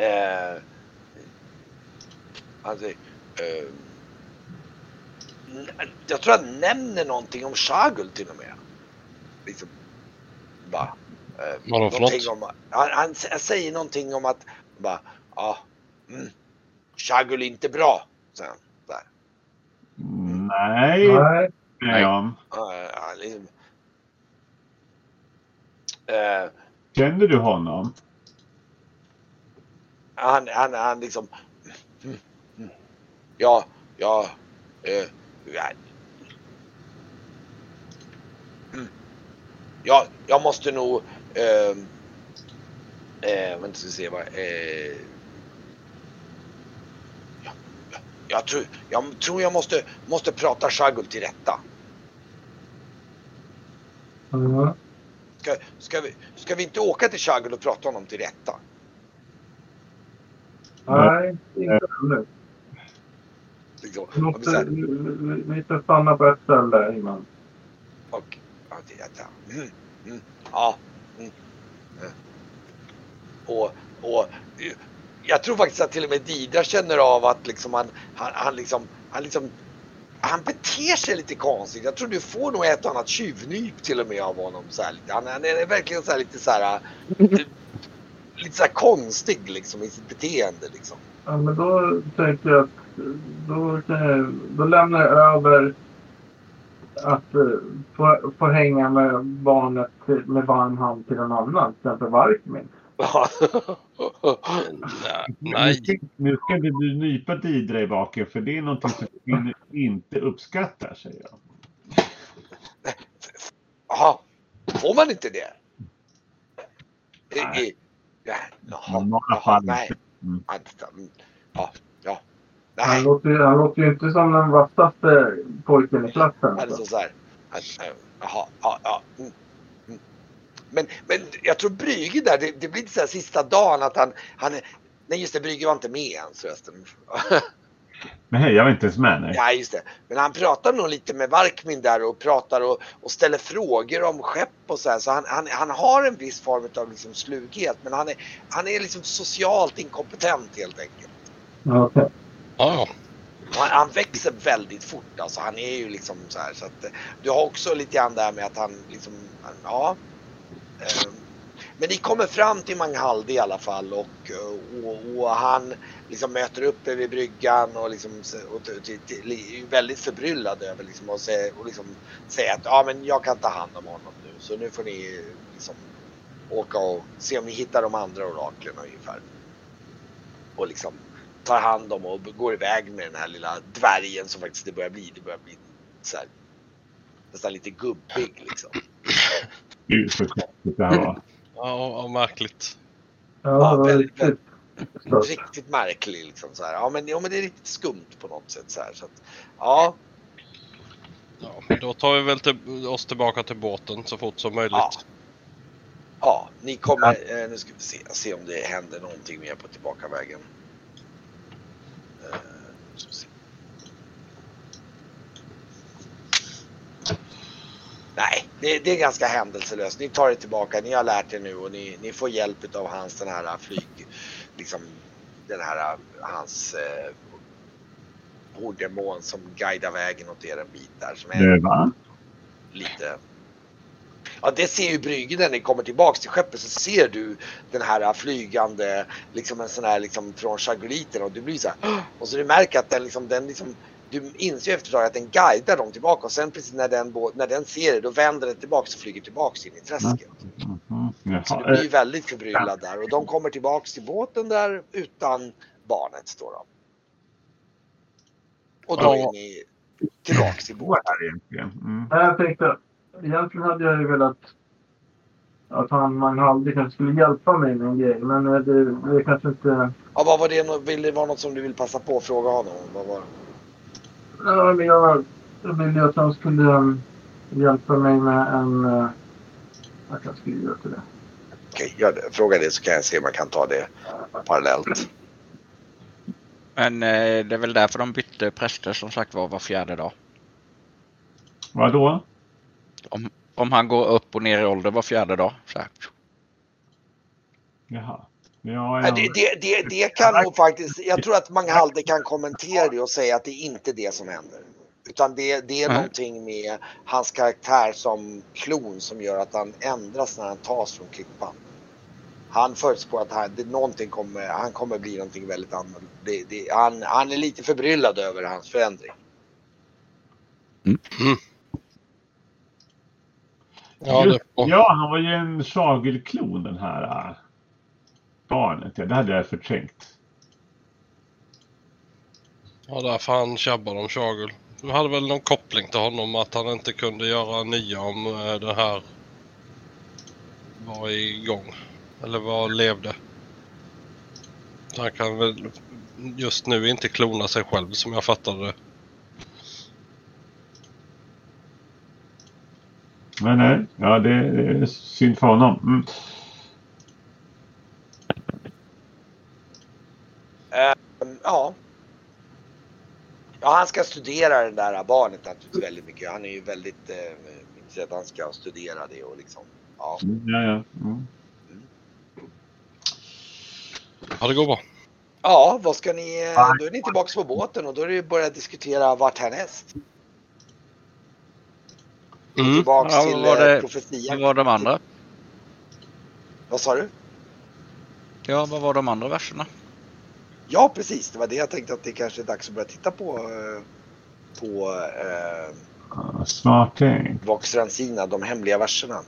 eh, han säger, n- jag tror han nämner någonting om Shagul till och med. Liksom, bara, eh, Vadå för någonting något? om, han, han, han säger någonting om att, bara, ja, mm, Shagul är inte bra, säger han. Där. Nej, Nej, nej. om. Uh, han liksom, eh, Känner du honom? han, han, han liksom... Mm, mm. Ja, ja... Eh, ja. Mm. Ja, jag måste nog... Eh, eh, vänta, ska vi se vad... Eh, ja, ja, jag, tror, jag tror jag måste, måste prata Shagul till rätta. mm. Ska, ska, vi, ska vi inte åka till Shagul och prata honom till rätta? nej inte ännu. Liksom. Vi måste, vi, måste stanna på ett ställe innan. Och, ja, det, mm, mm, ja. Mm, och, och jag tror faktiskt att till och med Didra känner av att liksom han, han, han liksom, han liksom han beter sig lite konstigt. Jag tror du får nog ett och annat tjuvnyp till och med av honom. Så här. Han, han är verkligen så här, lite så här, lite så här konstig liksom i sitt beteende liksom. Ja, men då tänker jag att då, kan jag, då lämnar jag över att eh, få, få hänga med barnet till, med varm hand till en annan, till exempel Varkmin. Nej. Nu Nej. ska, nu ska inte du nypa Didra i baken för det är någonting som kvinnor inte uppskattar, säger jag. Jaha, får man inte det? I, Nej. i, ja, jaha, jaha, nej. mm, Ja, ja. Han Nej, låter, ju- han låter ju inte som den vassaste pojken i klassen. alltså Alltså. så här. att, eh, Jaha, ja, ja. Mm, mm. Men, men jag tror Brygge där, det, det blir lite så här sista dagen att han, han nej just det, Brygge var inte med ens förresten. Men hej, jag var inte ens med. Nej. Ja, just det. Men han pratar nog lite med Varkmin där och pratar och, och ställer frågor om skepp och så här. Så han, han, han har en viss form av liksom slughet, men han är, han är liksom socialt inkompetent helt enkelt. Okej. Ja, ja. Han, han växer väldigt fort alltså. Han är ju liksom så här så att eh, du har också lite grann där med att han liksom, han, ja. Eh, men ni kommer fram till Manghalde i alla fall och, eh, och, och han liksom möter upp er vid bryggan och liksom och, är väldigt förbryllad över liksom och, säger, och liksom säger att ja men jag kan ta hand om honom nu så nu får ni liksom åka och se om ni hittar de andra oraklen ungefär. Och liksom tar hand om och går iväg med den här lilla dvärgen som faktiskt det börjar bli. Det börjar bli så här, nästan lite gubbig liksom. Gud så konstigt det här var. Ja, ja, märkligt. Ja, väldigt, riktigt stört. Riktigt märklig liksom så här. Ja men, ja men det är riktigt skumt på något sätt så här. Så att, ja, Ja, då tar vi väl till, oss tillbaka till båten så fort som möjligt. Ja. Ja, ni kommer, eh, nu ska vi se, se om det händer någonting mer på tillbakavägen. Eh, ska vi se. Nej, det, det är ganska händelselöst. Ni tar er tillbaka, ni har lärt er nu och ni, ni får hjälp av hans den här flyg, liksom den här hans eh, horddemon som guidar vägen åt er en bit där som är Döva. lite Ja, det ser ju Brygge när ni kommer tillbaks till skeppet så ser du den här flygande, liksom en sån här liksom från chagoliten och du blir så här, och så du märker att den liksom, den liksom du inser ju efter att den guidar dem tillbaka och sen precis när den, när den ser det då vänder den tillbaks och flyger tillbaks in i träsket. Mhm. Så du blir ju väldigt förbryllad där och de kommer tillbaks till båten där utan barnet står de. Och då är ni tillbaks i båten. Mm. Nej, Jag tänkte, egentligen hade jag ju velat att han Manhaldi kanske skulle hjälpa mig med en grej. Men eh, det, det kanske inte... Ja, vad var det? Vill det vara något som du vill passa på att fråga honom? Vad var det? Ja, men jag, jag ville ju att han skulle um, hjälpa mig med en... Uh, jag kan skriva till det. Okej, det. fråga det så kan jag se om jag kan ta det parallellt. Men eh, det är väl därför de bytte präster som sagt var var fjärde dag. Vadå? Om han går upp och ner i ålder var fjärde dag. Så här. Jaha. Ja, Ja, det, det, det, det kan nog faktiskt, jag tror att Manghalde kan kommentera det och säga att det är inte det som händer. Utan det, det är Nej. någonting med hans karaktär som klon som gör att han ändras när han tas från klippan. Han förutspår att han, det, någonting kommer, han kommer bli någonting väldigt annorlunda. Det, det, han, han är lite förbryllad över hans förändring. Ja, det, och, ja, han var ju en Schagel-klon den här äh, barnet. Ja, det hade jag förträngt. ja, därför han tjabbar om Chagul. Du hade väl någon koppling till honom att han inte kunde göra nya om eh, den här var igång. Eller var levde. Han kan väl just nu inte klona sig själv som jag fattade det. Men nej, ja det är synd för honom. Mm. Mm, Ja. Ja, han ska studera det där barnet naturligtvis väldigt mycket. Han är ju väldigt eh, intresserad. Han ska studera det och liksom. Ja. Ja, ja. Mm. Ja, det går bra. Ja, vad ska ni? eh, Då är ni tillbaks på båten och då är det börja diskutera vart härnäst. Mm. Tillbaks Ja, till eh, det- profetian. Vad var de andra? Vad sa du? Ja, vad var de andra verserna? Ja, precis. Det var det jag tänkte att det kanske är dags att börja titta på. eh, På eh, Ja, Smart tänkt. Vox Rancina, de hemliga verserna.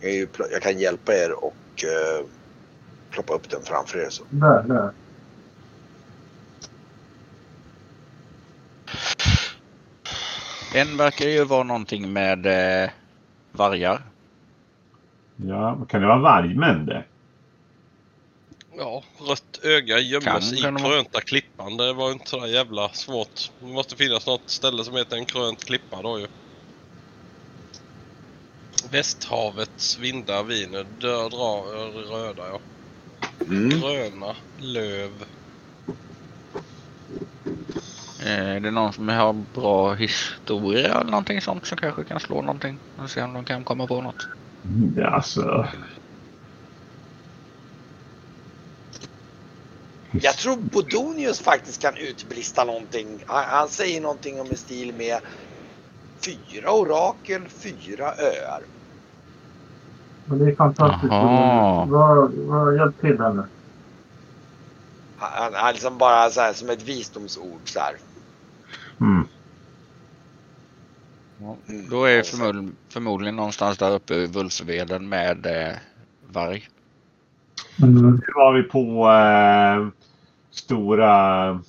Jag, ju, jag kan hjälpa er och eh, ploppa upp den framför er. Så. Där, där. En verkar ju vara någonting med eh, vargar. Ja, kan det vara vargmän det? Ja, rött öga gömmes Kan i kunna vara. krönta klippan. Det var ju inte sådär jävla svårt. Det måste finnas något ställe som heter en krönt klippa då ju. Västhavets vindar viner dör, drar röda ja. Gröna löv. Eh, är det någon som har bra historia eller någonting sånt som kanske kan slå någonting? Och se om de kan komma på något. Ja, alltså. Jag tror Bodonius faktiskt kan utbrista någonting. Han, han säger någonting om en stil med fyra orakel, fyra öar. Och det är fantastiskt. Jaha. Vad, vad, hjälp till henne. Han, han, han liksom bara så här, som ett visdomsord så här. Mm. Mm. Då är förmodligen, förmodligen någonstans där uppe i Vulsveden med eh, varg. Mm. Nu var vi på eh, stora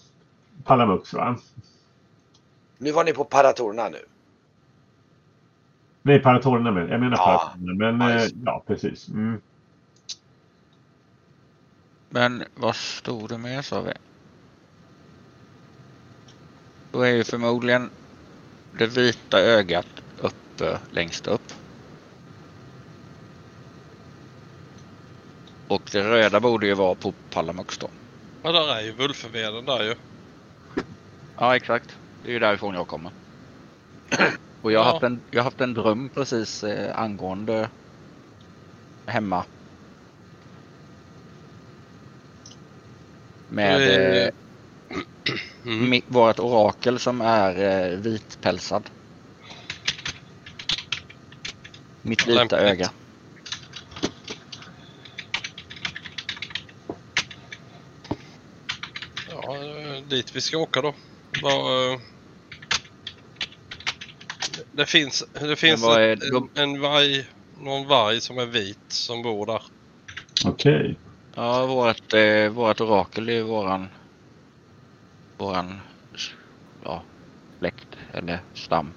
Palamux va? Nu var ni på Paratorna nu. Nej, Paratorerna med. Jag menar Ja. Paratorerna. Men Ja, eh, ja, precis. Mm. Men vad stod det mer sa vi? Då är ju förmodligen det vita ögat uppe längst upp. Och det röda borde ju vara på Pallamux då. Ja, där är ju Vulfeveden där ju. Ja, exakt. Det är ju därifrån jag kommer. Och jag har, Ja. haft, en, jag har haft en dröm precis eh, angående hemma. Med eh, Mm. vårt orakel som är eh, vitpälsad. Mitt vita Lämpligt. öga. Ja, eh, dit vi ska åka då. Vad, eh, det finns, det finns är- en, en varg, någon varg som är vit som bor där. Okej. Ja, vårt, eh, vårt orakel är våran, våran ja, släkt eller stam.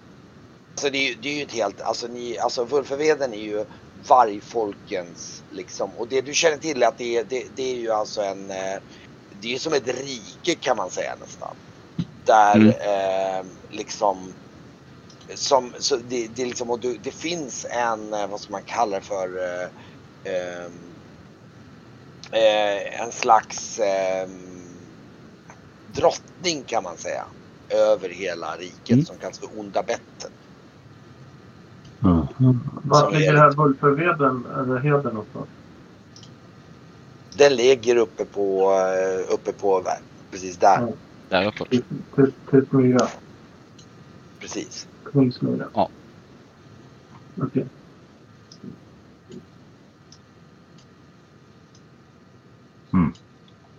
Alltså det är, ju- det är ju ett helt, alltså ni, alltså Vulfeveden är ju vargfolkens liksom och det du känner till är att det, det, det är ju alltså en, eh, det är ju som ett rike kan man säga nästan. Där Mm. eh, liksom, som, så det, det, är liksom, och du, det finns en, eh, vad ska man kalla det för, eh, ehm, eh, en slags eh, drottning kan man säga. Över hela riket Mm. som kallas för onda betten. Mhm. Var ligger är- det här Vulfeveden eller Heden någonstans? Den ligger uppe på, eh, uppe på, precis där. Ja. Där uppe. Typ, Myra. Precis. Kungsmyra. Ja. Okej.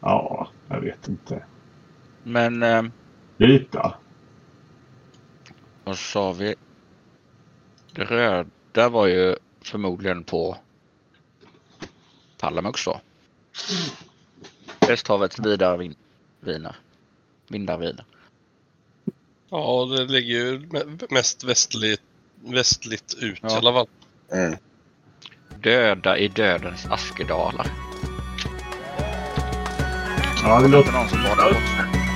Ja, jag vet inte. Men eh, Dit då? vad sa vi? Det röda var ju förmodligen på Pallamux då. Västhavets vidare vin- viner. Vindar viner. Ja, det ligger ju me- mest västligt, västligt ut Ja. i alla fall. Mm. Döda i dödens askedalar. Ja, det låter... låter någon som badar bort.